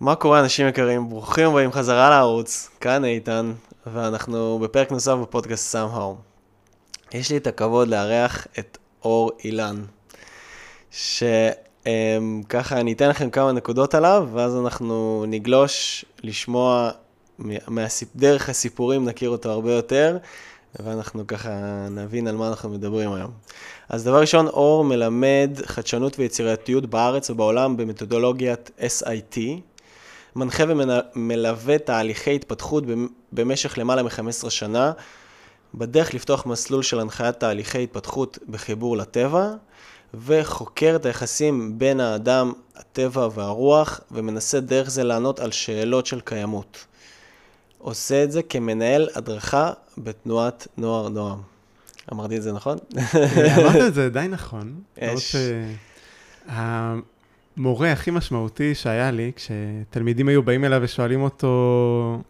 מה קורה אנשים יקרים? ברוכים הבאים חזרה לערוץ, כאן איתן, ואנחנו בפרק נוסף בפודקאסט somehow. יש לי את הכבוד לארח את אור אילן, שככה אני אתן לכם כמה נקודות עליו, ואז אנחנו נגלוש לשמוע. דרך הסיפורים, נכיר אותו הרבה יותר, ואנחנו ככה נבין על מה אנחנו מדברים היום. אז דבר ראשון, אור מלמד חדשנות ויצירתיות בארץ ובעולם במתודולוגיית SIT, מנחה ומלווה תהליכי התפתחות במשך למעלה מ-15 שנה, בדרך לפתוח מסלול של הנחיית תהליכי התפתחות בחיבור לטבע, וחוקר את היחסים בין האדם, הטבע והרוח, ומנסה דרך זה לענות על שאלות של קיימות. עושה את זה כמנהל הדרכה בתנועת נוער נועם. אמרתי את זה נכון? אמרת את זה די נכון. יש. המורה הכי משמעותי שהיה לי, כשתלמידים היו באים אליו ושואלים אותו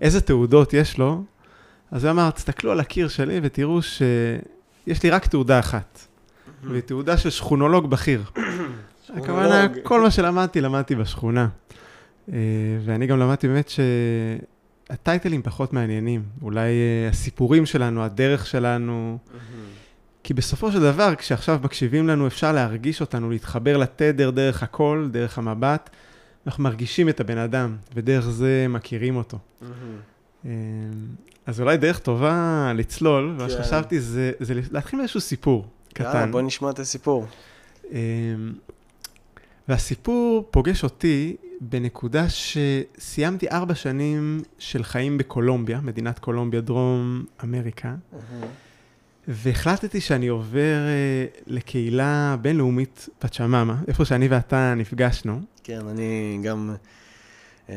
איזה תעודות יש לו, אז הוא אמר, תסתכלו על הקיר שלי ותראו שיש לי רק תעודה אחת. והיא תעודה של שכונולוג בכיר. הכוונה, כל מה שלמדתי, למדתי בשכונה. אה, ואני גם למדתי באמת שהטייטלים פחות מעניינים. אולי אה, הסיפורים שלנו, הדרך שלנו. כי בסופו של דבר, כשעכשיו מקשיבים לנו, אפשר להרגיש אותנו, להתחבר לתדר דרך הקול, דרך המבט. אנחנו מרגישים את הבן אדם, ודרך זה מכירים אותו. אמ, אז אולי דרך טובה לצלול, כן. מה שחשבתי זה, זה להתחיל מאיזשהו סיפור קטן. יאללה, בוא נשמע את הסיפור. אמ, והסיפור פוגש אותי בנקודה שסיימתי ארבע שנים של חיים בקולומביה, מדינת קולומביה, דרום אמריקה. Mm-hmm. והחלטתי שאני עובר uh, לקהילה בינלאומית פצ'ממה, איפה שאני ואתה נפגשנו. כן, אני גם... Uh,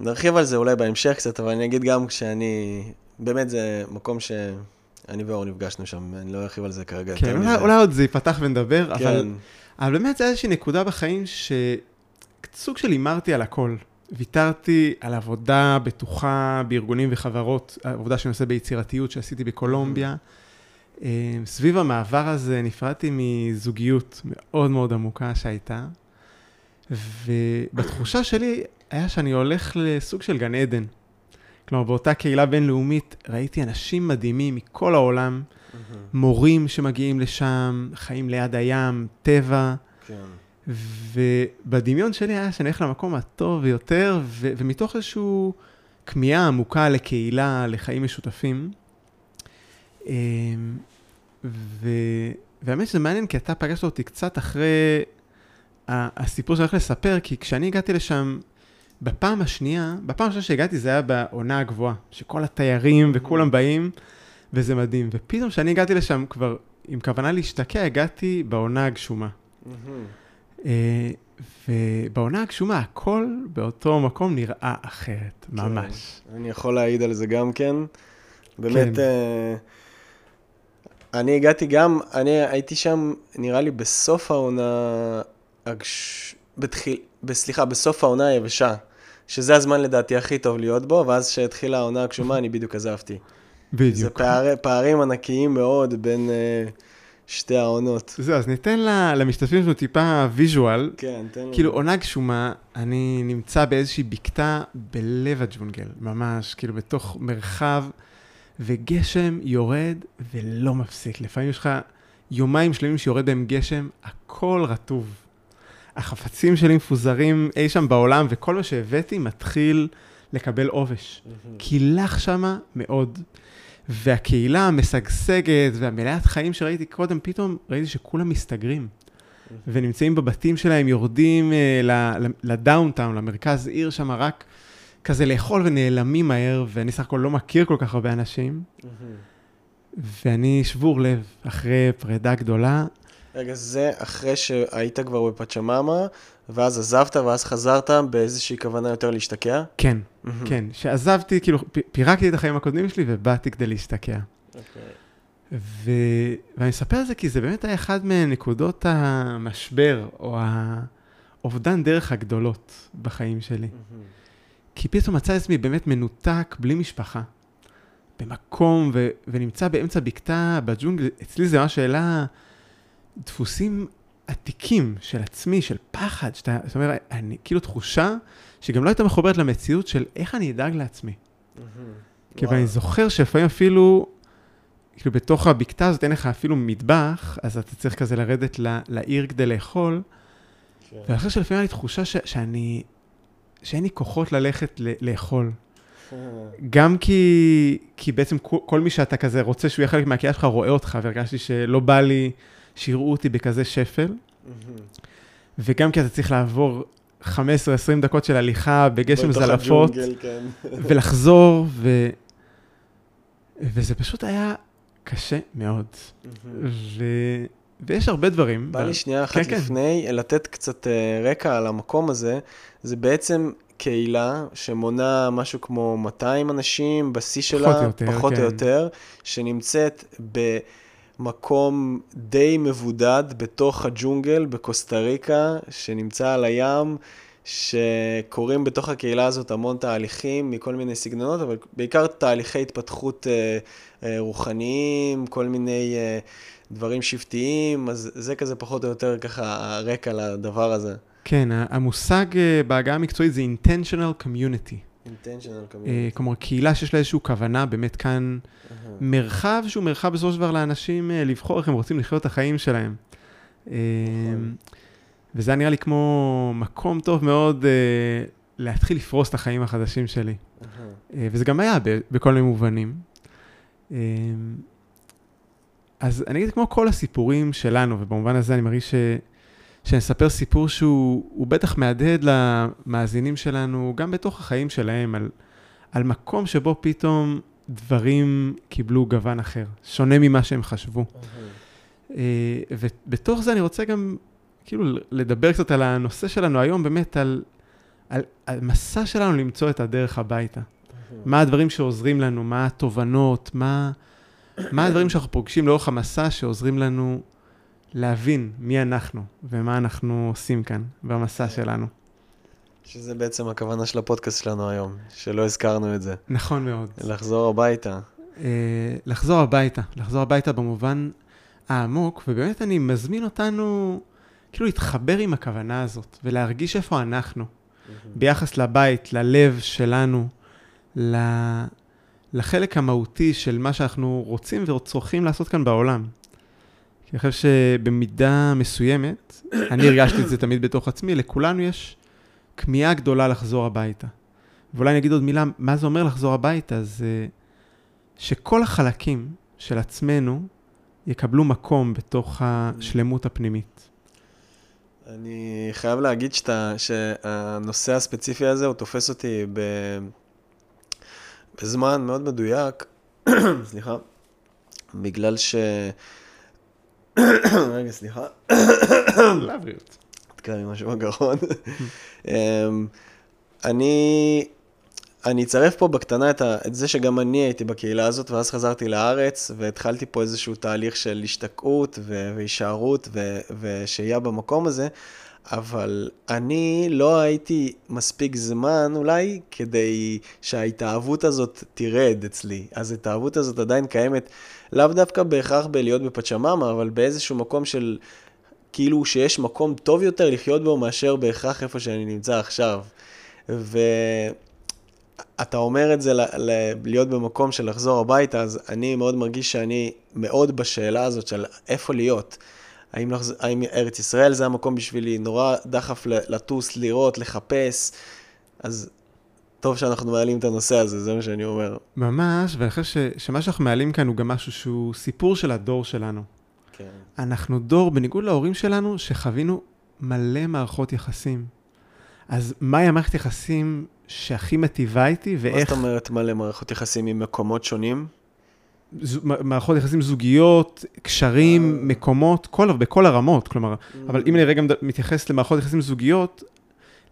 נרחיב על זה אולי בהמשך קצת, אבל אני אגיד גם שאני... באמת זה מקום שאני ואור נפגשנו שם, אני לא ארחיב על זה כרגע. כן, אולי, אולי עוד זה ייפתח ונדבר, כן. אבל, אבל באמת זה איזושהי נקודה בחיים שסוג של הימרתי על הכל. ויתרתי על עבודה בטוחה בארגונים וחברות, עבודה שאני עושה ביצירתיות שעשיתי בקולומביה. Mm-hmm. אה, סביב המעבר הזה נפרדתי מזוגיות מאוד מאוד עמוקה שהייתה, ובתחושה שלי היה שאני הולך לסוג של גן עדן. כלומר, באותה קהילה בינלאומית ראיתי אנשים מדהימים מכל העולם, מורים שמגיעים לשם, חיים ליד הים, טבע. כן. ובדמיון שלי היה שאני הולך למקום הטוב ביותר, ו- ומתוך איזושהי כמיהה עמוקה לקהילה, לחיים משותפים, ו... והאמת שזה מעניין, כי אתה פגשת אותי קצת אחרי הסיפור שאני הולך לספר, כי כשאני הגעתי לשם, בפעם השנייה, בפעם השנייה שהגעתי זה היה בעונה הגבוהה, שכל התיירים וכולם באים, וזה מדהים. ופתאום כשאני הגעתי לשם כבר עם כוונה להשתקע, הגעתי בעונה הגשומה. אה, ובעונה הגשומה הכל באותו מקום נראה אחרת, כן. ממש. אני יכול להעיד על זה גם כן. באמת... כן. אני הגעתי גם, אני הייתי שם, נראה לי, בסוף העונה, הגש... בתחיל... סליחה, בסוף העונה היבשה, שזה הזמן לדעתי הכי טוב להיות בו, ואז כשהתחילה העונה הגשומה, אני בדיוק עזבתי. בדיוק. זה פער... פערים ענקיים מאוד בין uh, שתי העונות. זהו, אז ניתן לה, למשתתפים שלנו טיפה ויז'ואל. כן, תן כאילו, עונה גשומה, אני נמצא באיזושהי בקתה בלב הג'ונגל, ממש, כאילו, בתוך מרחב. וגשם יורד ולא מפסיק. לפעמים יש לך יומיים שלמים שיורד בהם גשם, הכל רטוב. החפצים שלי מפוזרים אי שם בעולם, וכל מה שהבאתי מתחיל לקבל עובש. כי לך שמה מאוד. והקהילה המשגשגת והמלאת חיים שראיתי קודם, פתאום ראיתי שכולם מסתגרים. ונמצאים בבתים שלהם, יורדים uh, לדאונטאון, למרכז עיר שם, רק כזה לאכול ונעלמים מהר, ואני סך הכל לא מכיר כל כך הרבה אנשים. ואני שבור לב אחרי פרידה גדולה. רגע, זה אחרי שהיית כבר בפצ'מאמה, ואז עזבת, ואז חזרת באיזושהי כוונה יותר להשתקע? כן. כן. שעזבתי, כאילו, פירקתי את החיים הקודמים שלי ובאתי כדי להשתקע. Okay. אוקיי. ו... ואני אספר על זה כי זה באמת היה אחד מנקודות המשבר, או האובדן דרך הגדולות בחיים שלי. Mm-hmm. כי פתאום מצא עצמי באמת מנותק, בלי משפחה, במקום, ו- ונמצא באמצע בקתה בג'ונגל, אצלי זה ממש שאלה, דפוסים עתיקים של עצמי, של פחד, שאתה, זאת אומרת, אני, כאילו תחושה שגם לא הייתה מחוברת למציאות של איך אני אדאג לעצמי. כי אני זוכר שלפעמים אפילו, כאילו בתוך הבקתה הזאת אין לך אפילו מטבח, אז אתה צריך כזה לרדת ל- לעיר כדי לאכול, כן. ואני חושב שלפעמים היה לי תחושה ש- שאני, שאין לי כוחות ללכת לאכול. גם כי, כי בעצם כל, מי שאתה כזה רוצה שהוא יהיה חלק מהקהילה שלך רואה אותך, והרגשתי שלא בא לי שיראו אותי בכזה שפל, וגם כי אתה צריך לעבור 15-20 דקות של הליכה בגשם זלעפות, כן. ולחזור, ו... וזה פשוט היה קשה מאוד. ו... ויש הרבה דברים. בא ב- לי שנייה אחת כן, כן. לפני, לתת קצת אה, רקע על המקום הזה. זה בעצם קהילה שמונה משהו כמו 200 אנשים בשיא שלה, או יותר, פחות או כן. יותר, שנמצאת במקום די מבודד בתוך הג'ונגל בקוסטה ריקה, שנמצא על הים. שקורים בתוך הקהילה הזאת המון תהליכים מכל מיני סגנונות, אבל בעיקר תהליכי התפתחות אה, אה, רוחניים, כל מיני אה, דברים שבטיים, אז זה כזה פחות או יותר ככה הרקע לדבר הזה. כן, המושג אה, בהגעה המקצועית זה intentional community. intentional אה, כלומר, קהילה שיש לה איזושהי כוונה, באמת כאן מרחב שהוא מרחב בסופו של דבר לאנשים אה, לבחור איך הם רוצים לחיות את החיים שלהם. נכון. וזה היה נראה לי כמו מקום טוב מאוד אה, להתחיל לפרוס את החיים החדשים שלי. אה, וזה גם היה ב- בכל מיני מובנים. אז אני אגיד, כמו כל הסיפורים שלנו, ובמובן הזה אני מרגיש ש... שאני אספר סיפור שהוא הוא בטח מהדהד למאזינים שלנו, גם בתוך החיים שלהם, על, על מקום שבו פתאום דברים קיבלו גוון אחר, שונה ממה שהם חשבו. אה, ובתוך זה אני רוצה גם כאילו לדבר קצת על הנושא שלנו היום, באמת על, על, על מסע שלנו למצוא את הדרך הביתה. מה הדברים שעוזרים לנו, מה התובנות, מה, מה הדברים שאנחנו פוגשים לאורך המסע שעוזרים לנו להבין מי אנחנו ומה אנחנו עושים כאן במסע שלנו. שזה בעצם הכוונה של הפודקאסט שלנו היום, שלא הזכרנו את זה. נכון מאוד. לחזור הביתה. אה, לחזור הביתה, לחזור הביתה במובן העמוק, ובאמת אני מזמין אותנו כאילו להתחבר עם הכוונה הזאת ולהרגיש איפה אנחנו, ביחס לבית, ללב שלנו, ל... לחלק המהותי של מה שאנחנו רוצים וצריכים לעשות כאן בעולם. אני חושב שבמידה מסוימת, אני הרגשתי את זה תמיד בתוך עצמי, לכולנו יש כמיהה גדולה לחזור הביתה. ואולי אני אגיד עוד מילה, מה זה אומר לחזור הביתה? זה שכל החלקים של עצמנו יקבלו מקום בתוך השלמות הפנימית. אני חייב להגיד שאתה, שהנושא הספציפי הזה, הוא תופס אותי ב... בזמן מאוד מדויק, סליחה, בגלל ש... רגע, סליחה. לבריאות. נתקע לי משהו בגרון. אמ, אני, אני אצרף פה בקטנה את, ה, את זה שגם אני הייתי בקהילה הזאת, ואז חזרתי לארץ, והתחלתי פה איזשהו תהליך של השתקעות ו- והישארות ו- ושהייה במקום הזה, אבל אני לא הייתי מספיק זמן אולי כדי שההתאהבות הזאת תרד אצלי. אז ההתאהבות הזאת עדיין קיימת, לאו דווקא בהכרח בלהיות בפצ'ממה, אבל באיזשהו מקום של... כאילו שיש מקום טוב יותר לחיות בו מאשר בהכרח איפה שאני נמצא עכשיו. ואתה אומר את זה ל- ל- להיות במקום של לחזור הביתה, אז אני מאוד מרגיש שאני מאוד בשאלה הזאת של איפה להיות. האם, לחז... האם ארץ ישראל זה המקום בשבילי? נורא דחף לטוס, לראות, לחפש. אז טוב שאנחנו מעלים את הנושא הזה, זה מה שאני אומר. ממש, ואני חושב ש- שמה שאנחנו מעלים כאן הוא גם משהו שהוא סיפור של הדור שלנו. כן. אנחנו דור, בניגוד להורים שלנו, שחווינו מלא מערכות יחסים. אז מהי המערכת יחסים שהכי מטיבה איתי, מה זאת ואיך... אומרת מלא מערכות יחסים עם מקומות שונים? מערכות יחסים זוגיות, קשרים, אה. מקומות, כל, בכל הרמות, כלומר, אבל אם אני רגע מתייחס למערכות יחסים זוגיות,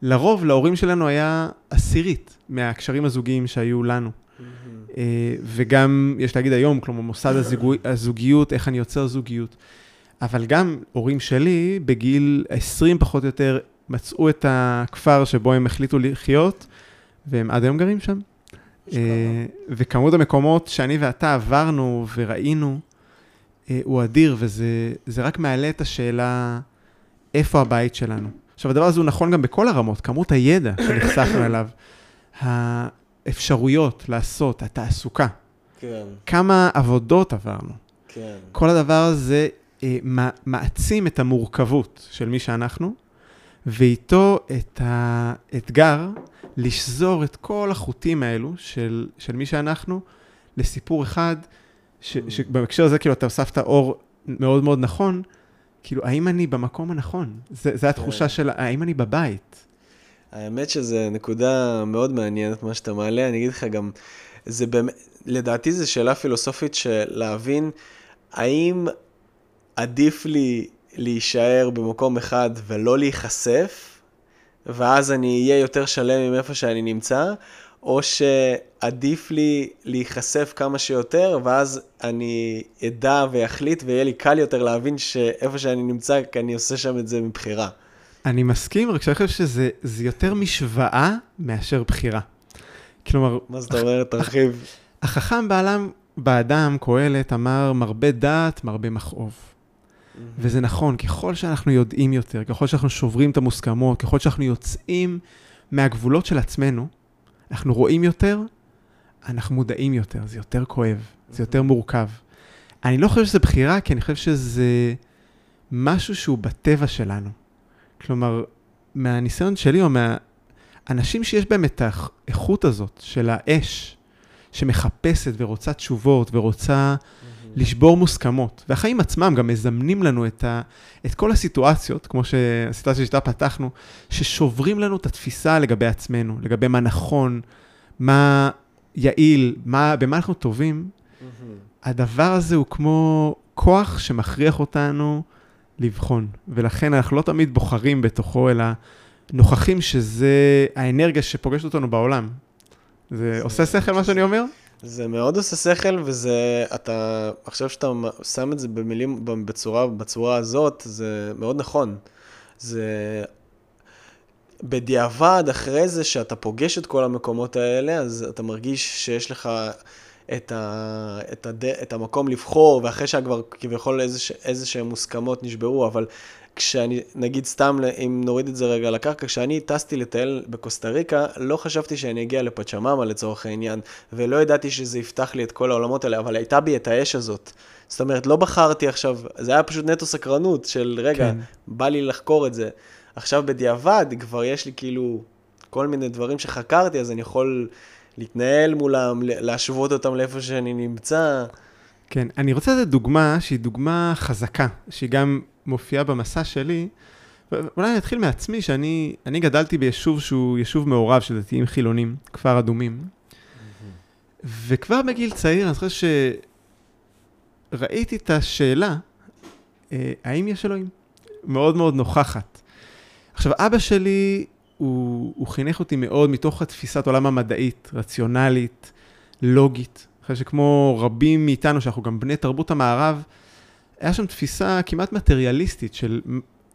לרוב להורים שלנו היה עשירית מהקשרים הזוגיים שהיו לנו. אה, וגם, יש להגיד היום, כלומר, מוסד הזוגו- הזוגיות, איך אני יוצר זוגיות. אבל גם הורים שלי, בגיל 20 פחות או יותר, מצאו את הכפר שבו הם החליטו לחיות, והם עד היום גרים שם. אה, וכמות המקומות שאני ואתה עברנו וראינו, אה, הוא אדיר, וזה זה רק מעלה את השאלה, איפה הבית שלנו. עכשיו, הדבר הזה הוא נכון גם בכל הרמות, כמות הידע שנחשפנו אליו, האפשרויות לעשות, התעסוקה, כן, כמה עבודות עברנו. כן. כל הדבר הזה אה, מע- מעצים את המורכבות של מי שאנחנו, ואיתו את האתגר לשזור את כל החוטים האלו של, של מי שאנחנו לסיפור אחד, ש, Mm. שבהקשר הזה כאילו אתה הוספת אור מאוד מאוד נכון, כאילו האם אני במקום הנכון? זה, זה התחושה כן. של האם אני בבית? האמת שזה נקודה מאוד מעניינת מה שאתה מעלה, אני אגיד לך גם, זה באמת, לדעתי זו שאלה פילוסופית של להבין האם עדיף לי להישאר במקום אחד ולא להיחשף, ואז אני אהיה יותר שלם עם איפה שאני נמצא, או שעדיף לי להיחשף כמה שיותר, ואז אני אדע ואחליט ויהיה לי קל יותר להבין שאיפה שאני נמצא, כי אני עושה שם את זה מבחירה. אני מסכים, רק שאני חושב שזה זה יותר משוואה מאשר בחירה. כלומר, מה זאת אומרת? תרחיב. החכם בעלם, באדם, קהלת, אמר, מרבה דעת, מרבה מכאוב. וזה נכון, ככל שאנחנו יודעים יותר, ככל שאנחנו שוברים את המוסכמות, ככל שאנחנו יוצאים מהגבולות של עצמנו, אנחנו רואים יותר, אנחנו מודעים יותר, זה יותר כואב, זה יותר מורכב. אני לא חושב שזה בחירה, כי אני חושב שזה משהו שהוא בטבע שלנו. כלומר, מהניסיון שלי, או מהאנשים שיש בהם את האיכות הזאת של האש, שמחפשת ורוצה תשובות ורוצה לשבור מוסכמות. והחיים עצמם גם מזמנים לנו את, ה, את כל הסיטואציות, כמו שהסיטואציה שאיתה פתחנו, ששוברים לנו את התפיסה לגבי עצמנו, לגבי מה נכון, מה יעיל, מה, במה אנחנו טובים. הדבר הזה הוא כמו כוח שמכריח אותנו לבחון, ולכן אנחנו לא תמיד בוחרים בתוכו, אלא נוכחים שזה האנרגיה שפוגשת אותנו בעולם. זה זה- עושה שכל מה שאני אומר? זה מאוד עושה שכל, וזה, אתה, עכשיו שאתה שם את זה במילים, בצורה, בצורה הזאת, זה מאוד נכון. זה בדיעבד, אחרי זה, שאתה פוגש את כל המקומות האלה, אז אתה מרגיש שיש לך את, ה, את, הד, את המקום לבחור, ואחרי שכבר כביכול איזה, איזה שהם מוסכמות נשברו, אבל כשאני, נגיד סתם, אם נוריד את זה רגע לקרקע, כשאני טסתי לטייל בקוסטה ריקה, לא חשבתי שאני אגיע לפצ'מאמה לצורך העניין, ולא ידעתי שזה יפתח לי את כל העולמות האלה, אבל הייתה בי את האש הזאת. זאת אומרת, לא בחרתי עכשיו, זה היה פשוט נטו סקרנות של רגע, כן. בא לי לחקור את זה. עכשיו בדיעבד, כבר יש לי כאילו כל מיני דברים שחקרתי, אז אני יכול להתנהל מולם, להשוות אותם לאיפה שאני נמצא. כן, אני רוצה לתת דוגמה שהיא דוגמה חזקה, שהיא גם מופיעה במסע שלי. אולי אני אתחיל מעצמי, שאני אני גדלתי ביישוב שהוא יישוב מעורב של דתיים חילונים, כפר אדומים. וכבר בגיל צעיר, אני חושב שראיתי את השאלה, אה, האם יש אלוהים? מאוד מאוד נוכחת. עכשיו, אבא שלי, הוא, הוא חינך אותי מאוד מתוך התפיסת עולם המדעית, רציונלית, לוגית. חושב שכמו רבים מאיתנו, שאנחנו גם בני תרבות המערב, היה שם תפיסה כמעט מטריאליסטית של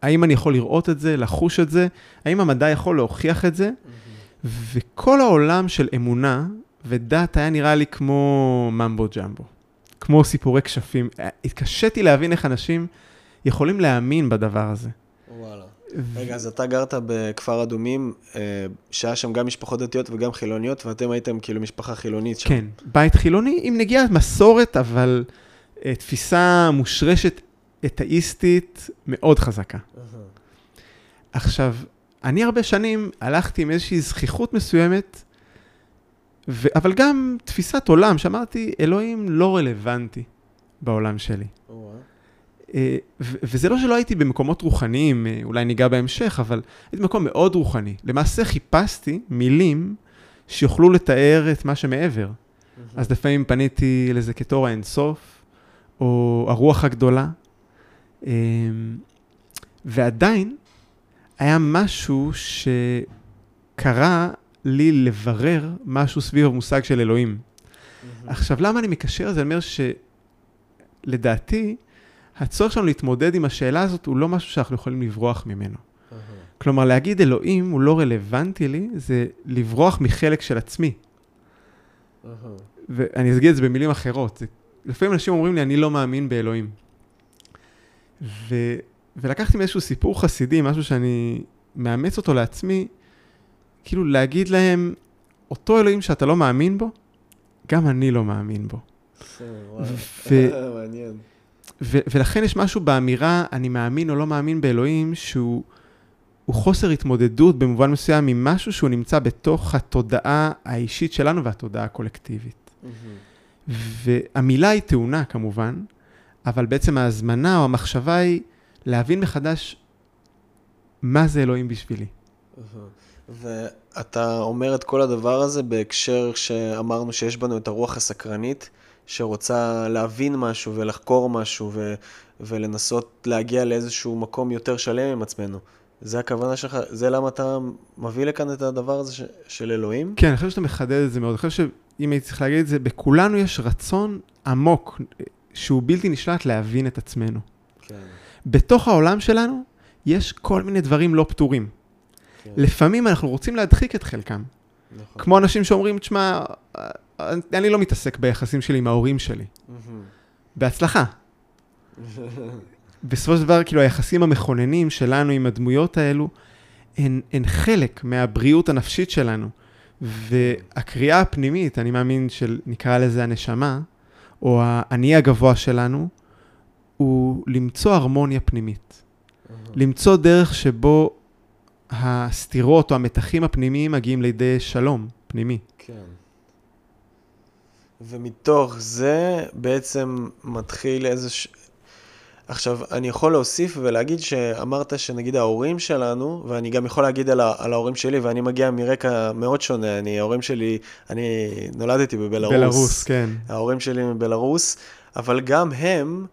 האם אני יכול לראות את זה, לחוש את זה, האם המדע יכול להוכיח את זה, וכל העולם של אמונה ודת היה נראה לי כמו ממבו ג'מבו, כמו סיפורי כשפים. התקשיתי להבין איך אנשים יכולים להאמין בדבר הזה. וואלה. רגע, אז אתה גרת בכפר אדומים, אה, שהיה שם גם משפחות דתיות וגם חילוניות, ואתם הייתם כאילו משפחה חילונית שם. כן, בית חילוני עם נגיעת מסורת, אבל תפיסה מושרשת אתאיסטית מאוד חזקה. עכשיו, אני הרבה שנים הלכתי עם איזושהי זכיחות מסוימת, ו... אבל גם תפיסת עולם, שאמרתי, אלוהים לא רלוונטי בעולם שלי. אה, ו- וזה לא שלא הייתי במקומות רוחניים, אה, אולי ניגע בהמשך, אבל הייתי במקום מאוד רוחני. למעשה חיפשתי מילים שיוכלו לתאר את מה שמעבר. אז לפעמים פניתי לזה כתור האינסוף, או הרוח הגדולה, אה, ועדיין היה משהו שקרה לי לברר משהו סביב המושג של אלוהים. עכשיו, למה אני מקשר את זה? אני אומר שלדעתי, הצורך שלנו להתמודד עם השאלה הזאת הוא לא משהו שאנחנו יכולים לברוח ממנו. אהה. כלומר, להגיד אלוהים הוא לא רלוונטי לי, זה לברוח מחלק של עצמי. אהה. ואני אגיד את זה במילים אחרות. זה, לפעמים אנשים אומרים לי, אני לא מאמין באלוהים. ו, ולקחתי מאיזשהו סיפור חסידי, משהו שאני מאמץ אותו לעצמי, כאילו להגיד להם, אותו אלוהים שאתה לא מאמין בו, גם אני לא מאמין בו. ו-. ו- ולכן יש משהו באמירה, אני מאמין או לא מאמין באלוהים, שהוא הוא חוסר התמודדות במובן מסוים עם משהו שהוא נמצא בתוך התודעה האישית שלנו והתודעה הקולקטיבית. והמילה היא טעונה כמובן, אבל בעצם ההזמנה או המחשבה היא להבין מחדש מה זה אלוהים בשבילי. ואתה אומר את כל הדבר הזה בהקשר שאמרנו שיש בנו את הרוח הסקרנית, שרוצה להבין משהו ולחקור משהו ו- ולנסות להגיע לאיזשהו מקום יותר שלם עם עצמנו. זה הכוונה שלך? זה למה אתה מביא לכאן את הדבר הזה ש- של אלוהים? כן, אני חושב שאתה מחדד את זה מאוד. אני חושב שאם הייתי צריך להגיד את זה, בכולנו יש רצון עמוק, שהוא בלתי נשלט להבין את עצמנו. כן. בתוך העולם שלנו יש כל מיני דברים לא פתורים. כן. לפעמים אנחנו רוצים להדחיק את חלקם. נכון. כמו אנשים שאומרים, תשמע, אני לא מתעסק ביחסים שלי עם ההורים שלי. מהמם. בהצלחה. בסופו של דבר, כאילו, היחסים המכוננים שלנו עם הדמויות האלו, הן, הן חלק מהבריאות הנפשית שלנו. והקריאה הפנימית, אני מאמין של, נקרא לזה הנשמה, או האני הגבוה שלנו, הוא למצוא הרמוניה פנימית. למצוא דרך שבו הסתירות או המתחים הפנימיים מגיעים לידי שלום פנימי. כן. ומתוך זה בעצם מתחיל איזה... עכשיו, אני יכול להוסיף ולהגיד שאמרת שנגיד ההורים שלנו, ואני גם יכול להגיד על, ה... על ההורים שלי, ואני מגיע מרקע מאוד שונה, אני, ההורים שלי, אני נולדתי בבלארוס. בלרוס, כן. ההורים שלי מבלארוס, אבל גם הם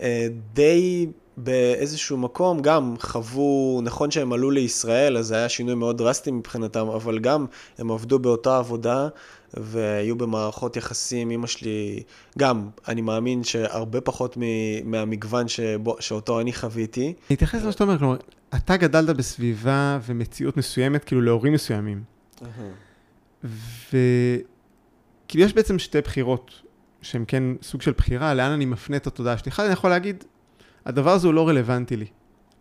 אה, די באיזשהו מקום גם חוו, נכון שהם עלו לישראל, אז זה היה שינוי מאוד דרסטי מבחינתם, אבל גם הם עבדו באותה עבודה והיו במערכות יחסים, אמא שלי, גם, אני מאמין שהרבה פחות מ- מהמגוון שבו, שאותו אני חוויתי. אני אתייחס למה שאתה אומר, כלומר, אתה גדלת בסביבה ומציאות מסוימת, כאילו להורים מסוימים. וכאילו יש בעצם שתי בחירות, שהן כן סוג של בחירה, לאן אני מפנה את התודעה שלי. אחד, אני יכול להגיד, הדבר הזה הוא לא רלוונטי לי.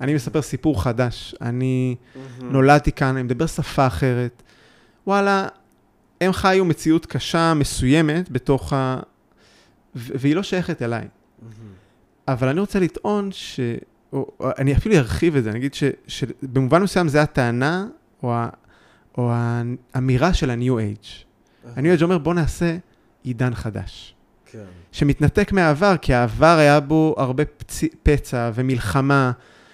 אני מספר סיפור חדש, אני נולדתי כאן, אני מדבר שפה אחרת. וואלה, הם חיו מציאות קשה מסוימת בתוך ה... והיא לא שייכת אליי. אבל אני רוצה לטעון ש... או, או, אני אפילו ארחיב את זה, אני אגיד ש, שבמובן מסוים זה הטענה, או, ה, או האמירה של ה-New Age. ה-New Age אומר, בוא נעשה עידן חדש. כן. שמתנתק מהעבר, כי העבר היה בו הרבה פצ... פצע ומלחמה.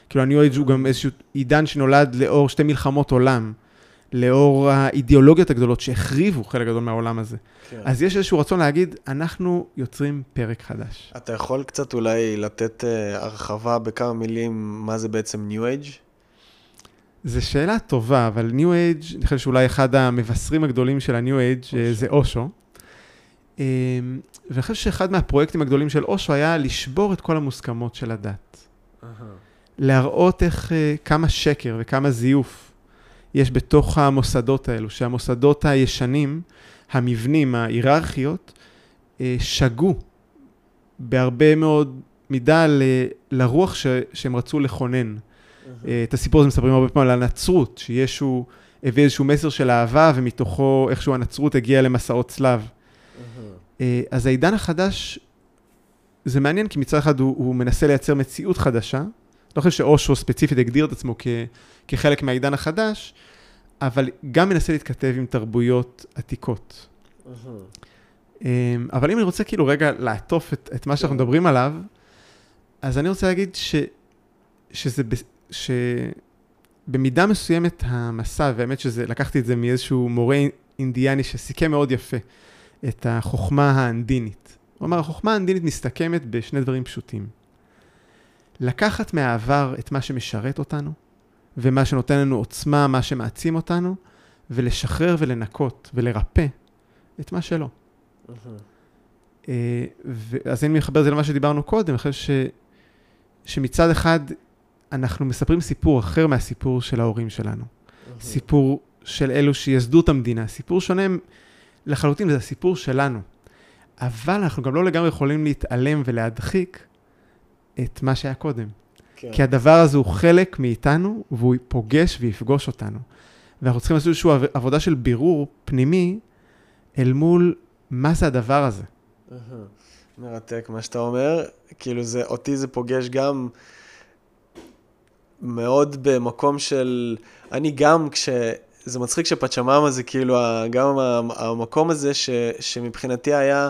כאילו ה-New Age הוא גם איזשהו עידן שנולד לאור שתי מלחמות עולם, לאור האידיאולוגיות הגדולות שהחריבו חלק גדול מהעולם הזה. כן. אז יש איזשהו רצון להגיד, אנחנו יוצרים פרק חדש. אתה יכול קצת אולי לתת uh, הרחבה בכמה מילים מה זה בעצם New Age? זו שאלה טובה, אבל New Age, אני חושב שאולי אחד המבשרים הגדולים של ה-New Age אה, זה אושו. אה, ואני חושב שאחד מהפרויקטים הגדולים של אושו היה לשבור את כל המוסכמות של הדת. להראות איך, אה, כמה שקר וכמה זיוף יש בתוך המוסדות האלו, שהמוסדות הישנים, המבנים, ההיררכיות, אה, שגו בהרבה מאוד מידה ל- לרוח ש- שהם רצו לכונן. אה, את הסיפור הזה מספרים הרבה פעמים על הנצרות, שישו הביא איזשהו מסר של אהבה, ומתוכו איכשהו הנצרות הגיעה למסעות צלב. אה, אז העידן החדש, זה מעניין, כי מצד אחד הוא, הוא מנסה לייצר מציאות חדשה. לא חושב שאושו ספציפית הגדיר את עצמו כ, כחלק מהעידן החדש, אבל גם מנסה להתכתב עם תרבויות עתיקות. אה, אבל אם אני רוצה כאילו רגע לעטוף את, את מה שאנחנו כן. מדברים עליו, אז אני רוצה להגיד ש, שזה, שבמידה מסוימת המסע, והאמת שזה, לקחתי את זה מאיזשהו מורה אינדיאני שסיכם מאוד יפה את החוכמה האנדינית. הוא אמר, החוכמה האנדינית מסתכמת בשני דברים פשוטים. לקחת מהעבר את מה שמשרת אותנו, ומה שנותן לנו עוצמה, מה שמעצים אותנו, ולשחרר ולנקות ולרפא את מה שלא. אה, ו- אז אם נחבר את זה למה שדיברנו קודם, אני חושב ש, שמצד אחד אנחנו מספרים סיפור אחר מהסיפור של ההורים שלנו. סיפור של אלו שיסדו את המדינה, סיפור שונה לחלוטין, וזה הסיפור שלנו. אבל אנחנו גם לא לגמרי יכולים להתעלם ולהדחיק את מה שהיה קודם. כן. כי הדבר הזה הוא חלק מאיתנו, והוא פוגש ויפגוש אותנו. ואנחנו צריכים לעשות איזושהי עב- עבודה של בירור פנימי אל מול מה זה הדבר הזה. מרתק מה שאתה אומר, כאילו זה, אותי זה פוגש גם מאוד במקום של, אני גם כש, זה מצחיק שפצ'מאמה זה כאילו גם המקום הזה ש, שמבחינתי היה,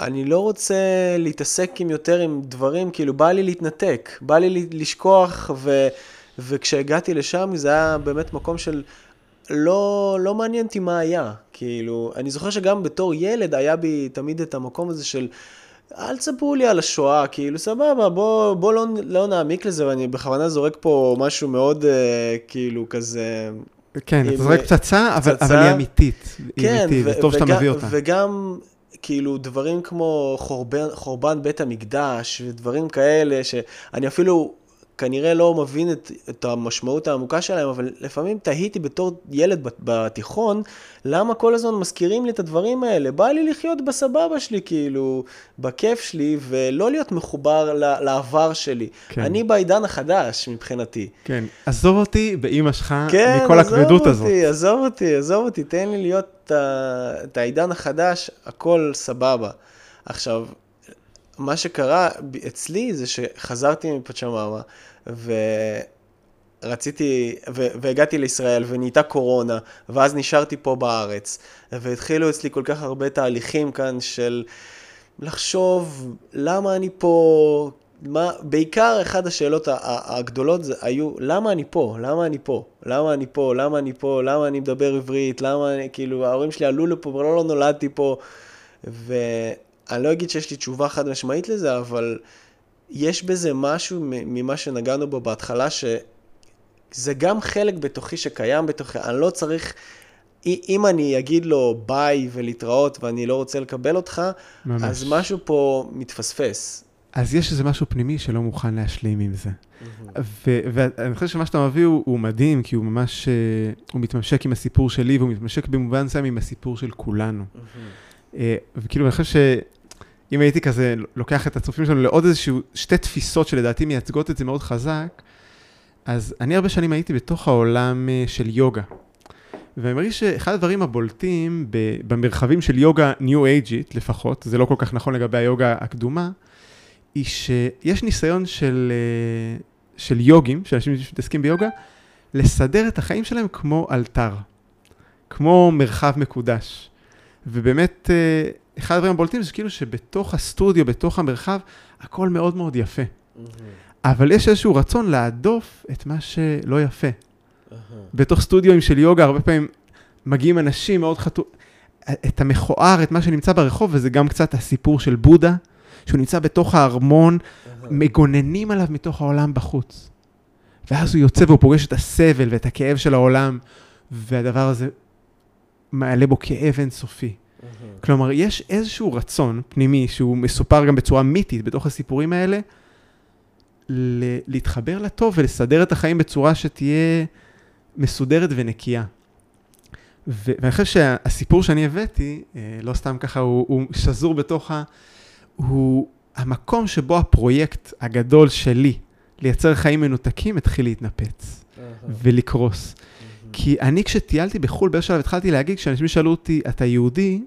אני לא רוצה להתעסק עם יותר עם דברים, כאילו בא לי להתנתק, בא לי לשכוח, ו, וכשהגעתי לשם זה היה באמת מקום של לא, לא מעניין אותי מה היה, כאילו, אני זוכר שגם בתור ילד היה בי תמיד את המקום הזה של, אל תספרו לי על השואה, כאילו, סבבה, בוא, בוא לא, לא נעמיק לזה, ואני בכוונה זורק פה משהו מאוד, אה, כאילו, כזה... כן, עם- אתה זורק פצצה, אבל, פצצה. אבל היא אמיתית. היא כן, אמיתית, ו- זה טוב שאתה מביא אותה. וגם, כאילו, דברים כמו חורבן, חורבן בית המקדש, ודברים כאלה, שאני אפילו כנראה לא מבין את, את המשמעות העמוקה שלהם, אבל לפעמים תהיתי בתור ילד בת- בתיכון, למה כל הזמן מזכירים לי את הדברים האלה? בא לי לחיות בסבבה שלי, כאילו, בכיף שלי, ולא להיות מחובר לעבר שלי. כן. אני בעידן החדש, מבחינתי. כן, עזוב אותי באימא שלך כן, מכל הכבדות הזאת. עזוב אותי, עזוב אותי, תן לי להיות את ה- את העידן החדש, הכל סבבה. עכשיו, מה שקרה אצלי זה שחזרתי מפצ'מאמה, ורציתי, ו- והגעתי לישראל, ונהייתה קורונה, ואז נשארתי פה בארץ, והתחילו אצלי כל כך הרבה תהליכים כאן של לחשוב למה אני פה, מה, בעיקר אחת השאלות הגדולות זה, היו, למה אני פה? למה אני פה? למה אני פה? למה אני פה? למה אני מדבר עברית? למה אני, כאילו, ההורים שלי עלו לפה, אבל לא, נולדתי פה. ואני לא אגיד שיש לי תשובה חד משמעית לזה, אבל יש בזה משהו ממה שנגענו בו בהתחלה, שזה גם חלק בתוכי שקיים בתוכי, אני לא צריך... אם אני אגיד לו ביי ולהתראות ואני לא רוצה לקבל אותך, ממש. אז משהו פה מתפספס. אז יש איזה משהו פנימי שלא מוכן להשלים עם זה. ו- ואני חושב שמה שאתה מביא הוא, הוא מדהים, כי הוא ממש, אה, הוא מתממשק עם הסיפור שלי, והוא מתממשק במובן מסוים עם הסיפור של כולנו. אה, וכאילו, אני חושב שאם הייתי כזה לוקח את הצופים שלנו לעוד איזשהו, שתי תפיסות שלדעתי מייצגות את זה מאוד חזק, אז אני הרבה שנים הייתי בתוך העולם אה, של יוגה. ואני מרגיש שאחד הדברים הבולטים במרחבים של יוגה ניו אייג'ית לפחות, זה לא כל כך נכון לגבי היוגה הקדומה, היא שיש ניסיון של, אה, של יוגים, של אנשים שמתעסקים ביוגה, לסדר את החיים שלהם כמו אלתר, כמו מרחב מקודש. ובאמת, אה, אחד הדברים הבולטים זה כאילו שבתוך הסטודיו, בתוך המרחב, הכל מאוד מאוד יפה. אבל יש איזשהו רצון להדוף את מה שלא יפה. בתוך סטודיו של יוגה, הרבה פעמים מגיעים אנשים מאוד חתו... את המכוער, את מה שנמצא ברחוב, וזה גם קצת הסיפור של בודה, שהוא נמצא בתוך הארמון, מגוננים עליו מתוך העולם בחוץ. ואז הוא יוצא והוא פוגש את הסבל ואת הכאב של העולם, והדבר הזה מעלה בו כאב אינסופי. כלומר, יש איזשהו רצון פנימי שהוא מסופר גם בצורה מיתית בתוך הסיפורים האלה, ל- להתחבר לטוב ולסדר את החיים בצורה שתהיה מסודרת ונקייה. ו- ואני חושב שהסיפור שאני הבאתי, אה, לא סתם ככה, הוא, הוא שזור בתוך ה... הוא המקום שבו הפרויקט הגדול שלי לייצר חיים מנותקים התחיל להתנפץ ולקרוס. כי אני כשטיילתי בחו"ל באיזשהו שלב התחלתי להגיד, כשאנשים שאלו אותי, אתה יהודי?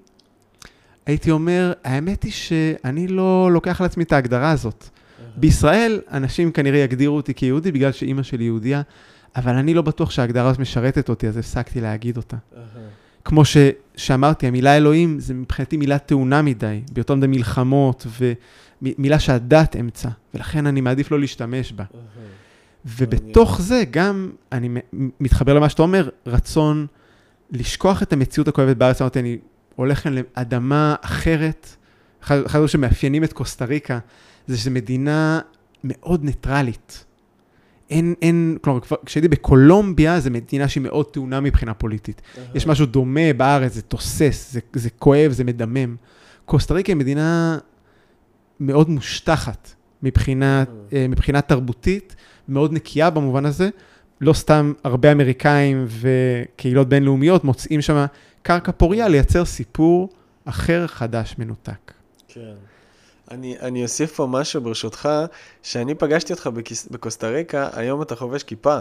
הייתי אומר, האמת היא שאני לא לוקח על עצמי את ההגדרה הזאת. בישראל אנשים כנראה יגדירו אותי כיהודי בגלל שאימא שלי יהודייה, אבל אני לא בטוח שההגדרה הזאת משרתת אותי, אז הפסקתי להגיד אותה. כמו ש, שאמרתי, המילה אלוהים זה מבחינתי מילה טעונה מדי, ביותר מדי מלחמות ומילה שהדת אמצע, ולכן אני מעדיף לא להשתמש בה. ובתוך זה גם, אני מתחבר למה שאתה אומר, רצון לשכוח את המציאות הכואבת בארץ, אמרתי, אני הולך כאן לאדמה אחרת. אחד הדברים שמאפיינים את קוסטה ריקה, זה שזו מדינה מאוד ניטרלית. אין, אין, כלומר, כבר- כשהייתי בקולומביה, זו מדינה שהיא מאוד טעונה מבחינה פוליטית. יש משהו דומה בארץ, זה תוסס, זה, זה כואב, זה מדמם. קוסטה ריקה היא מדינה מאוד מושטחת מבחינה, אה, מבחינה תרבותית, מאוד נקייה במובן הזה. לא סתם הרבה אמריקאים וקהילות בינלאומיות מוצאים שם קרקע פוריה לייצר סיפור אחר, חדש, מנותק. כן. אני, אני אוסיף פה משהו ברשותך, שאני פגשתי אותך בקיס, בקוסטה ריקה, היום אתה חובש כיפה.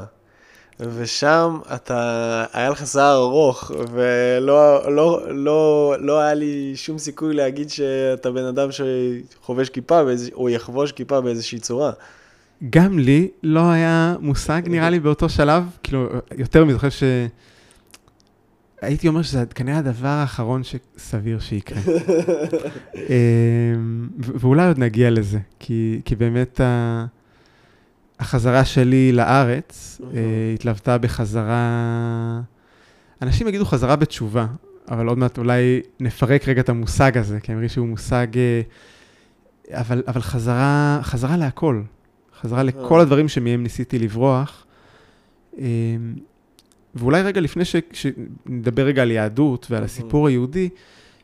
ושם אתה, היה לך שיער ארוך, ולא לא, לא, לא היה לי שום סיכוי להגיד שאתה בן אדם שחובש כיפה, באיז, או יחבוש כיפה באיזושהי צורה. גם לי לא היה מושג, נראה לי, באותו שלב, כאילו, יותר מזה, חושב ש... הייתי אומר שזה כנראה הדבר האחרון שסביר שיקרה. אמ, ואולי עוד נגיע לזה, כי, כי באמת ה... החזרה שלי לארץ uh, התלוותה בחזרה, אנשים יגידו חזרה בתשובה, אבל עוד מעט אולי נפרק רגע את המושג הזה, כי אני מרגיש שהוא מושג, uh, אבל, אבל חזרה, חזרה להכל, חזרה לכל הדברים שמהם ניסיתי לברוח. ואולי רגע לפני ש, שנדבר רגע על יהדות ועל הסיפור היהודי,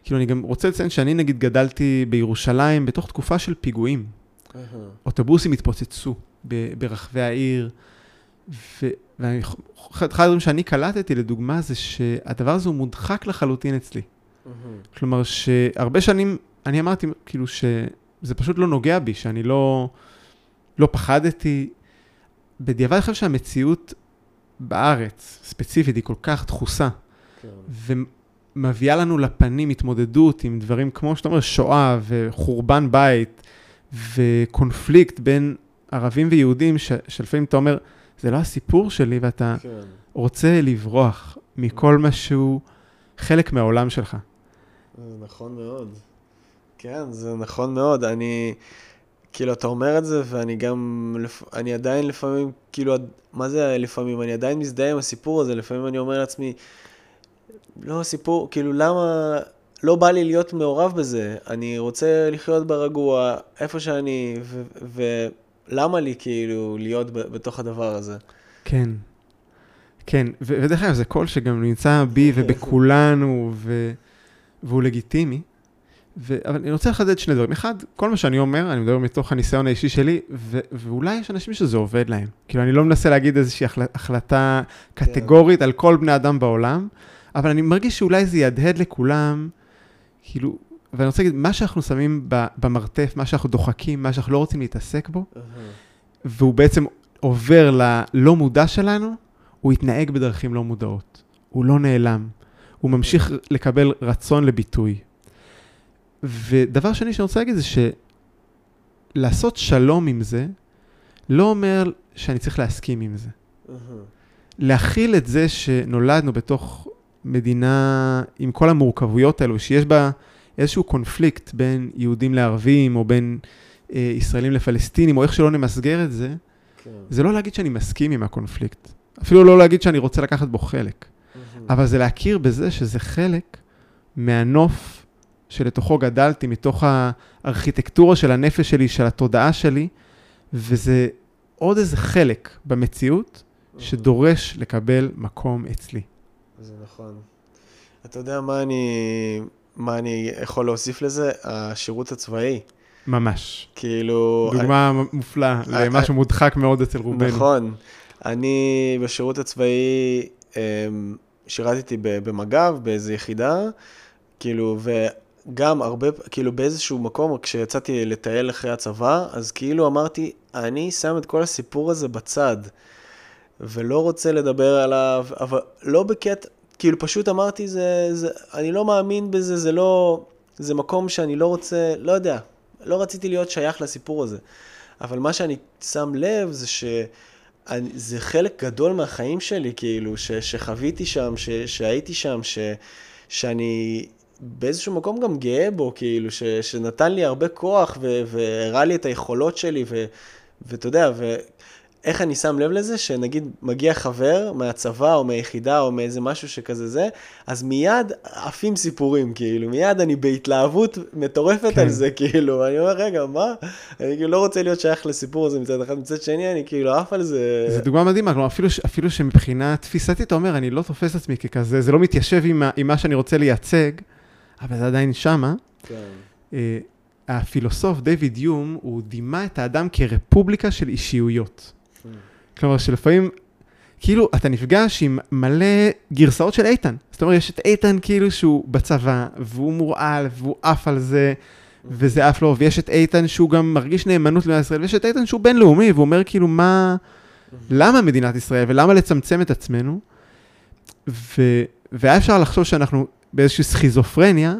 כאילו אני גם רוצה לציין שאני נגיד גדלתי בירושלים בתוך תקופה של פיגועים. אוטובוסים התפוצצו. ברחבי העיר. ואחד הדברים שאני קלטתי, לדוגמה, זה שהדבר הזה הוא מודחק לחלוטין אצלי. Mm-hmm. כלומר, שהרבה שנים, אני אמרתי, כאילו, שזה פשוט לא נוגע בי, שאני לא, לא פחדתי. בדיעבד אני חושב שהמציאות בארץ, ספציפית, היא כל כך דחוסה, כן. ומביאה לנו לפנים התמודדות עם דברים כמו שאתה אומר, שואה וחורבן בית וקונפליקט בין ערבים ויהודים, ש, שלפעמים אתה אומר, זה לא הסיפור שלי, ואתה כן. רוצה לברוח מכל מה שהוא חלק מהעולם שלך. נכון מאוד. כן, זה נכון מאוד. אני, כאילו, אתה אומר את זה, ואני גם, אני עדיין לפעמים, כאילו, מה זה לפעמים? אני עדיין מזדהה עם הסיפור הזה, לפעמים אני אומר לעצמי, לא, סיפור, כאילו, למה, לא בא לי להיות מעורב בזה, אני רוצה לחיות ברגוע, איפה שאני, ו... ו למה לי כאילו להיות בתוך הדבר הזה? כן. כן, ודרך אגב, זה קול שגם נמצא בי ובכולנו, ו... והוא לגיטימי. ו... אבל אני רוצה לחדד שני דברים. אחד, כל מה שאני אומר, אני מדבר מתוך הניסיון האישי שלי, ו... ואולי יש אנשים שזה עובד להם. כאילו, אני לא מנסה להגיד איזושהי החל... החלטה קטגורית כן. על כל בני אדם בעולם, אבל אני מרגיש שאולי זה יהדהד לכולם, כאילו, ואני רוצה להגיד, מה שאנחנו שמים במרתף, מה שאנחנו דוחקים, מה שאנחנו לא רוצים להתעסק בו, והוא בעצם עובר ללא מודע שלנו, הוא יתנהג בדרכים לא מודעות. הוא לא נעלם. הוא ממשיך לקבל רצון לביטוי. ודבר שני שאני רוצה להגיד זה שלעשות שלום עם זה, לא אומר שאני צריך להסכים עם זה. להכיל את זה שנולדנו בתוך מדינה עם כל המורכבויות האלו, שיש בה איזשהו קונפליקט בין יהודים לערבים, או בין אה, ישראלים לפלסטינים, או איך שלא נמסגר את זה, כן. זה לא להגיד שאני מסכים עם הקונפליקט. אפילו לא להגיד שאני רוצה לקחת בו חלק. Mm-hmm. אבל זה להכיר בזה שזה חלק מהנוף שלתוכו גדלתי, מתוך הארכיטקטורה של הנפש שלי, של התודעה שלי, וזה עוד איזה חלק במציאות שדורש לקבל מקום אצלי. זה נכון. אתה יודע מה אני מה אני יכול להוסיף לזה? השירות הצבאי. ממש. כאילו... דוגמה אני... מופלאה אה, למשהו אה, מודחק מאוד אצל רובנו. נכון. אני בשירות הצבאי אמ, שירתתי במג"ב, באיזו יחידה, כאילו, וגם הרבה, כאילו באיזשהו מקום, כשיצאתי לטייל אחרי הצבא, אז כאילו אמרתי, אני שם את כל הסיפור הזה בצד, ולא רוצה לדבר עליו, אבל לא בקטע, כאילו פשוט אמרתי, זה, זה, אני לא מאמין בזה, זה לא, זה מקום שאני לא רוצה, לא יודע, לא רציתי להיות שייך לסיפור הזה. אבל מה שאני שם לב זה שזה חלק גדול מהחיים שלי, כאילו, ש, שחוויתי שם, ש, שהייתי שם, ש, שאני באיזשהו מקום גם גאה בו, כאילו, ש, שנתן לי הרבה כוח והראה לי את היכולות שלי, ואתה יודע, ו, איך אני שם לב לזה, שנגיד מגיע חבר מהצבא או מהיחידה או מאיזה משהו שכזה זה, אז מיד עפים סיפורים, כאילו, מיד אני בהתלהבות מטורפת כן. על זה, כאילו, אני אומר, רגע, מה? אני כאילו לא רוצה להיות שייך לסיפור הזה מצד אחד, מצד שני, אני כאילו עף על זה. זו דוגמה מדהימה, כלומר, אפילו, אפילו שמבחינה תפיסתית, אתה אומר, אני לא תופס עצמי ככזה, זה לא מתיישב עם, עם מה שאני רוצה לייצג, אבל זה עדיין שמה. כן. אה, הפילוסוף דיוויד יום, הוא דימה את האדם כרפובליקה של אישיויות. כלומר, שלפעמים, כאילו, אתה נפגש עם מלא גרסאות של איתן. זאת אומרת, יש את איתן כאילו שהוא בצבא, והוא מורעל, והוא עף על זה, וזה עף לו, ויש את איתן שהוא גם מרגיש נאמנות למדינת ישראל, ויש את איתן שהוא בינלאומי, והוא אומר כאילו, מה, למה מדינת ישראל, ולמה לצמצם את עצמנו? ו, והיה אפשר לחשוב שאנחנו באיזושהי סכיזופרניה,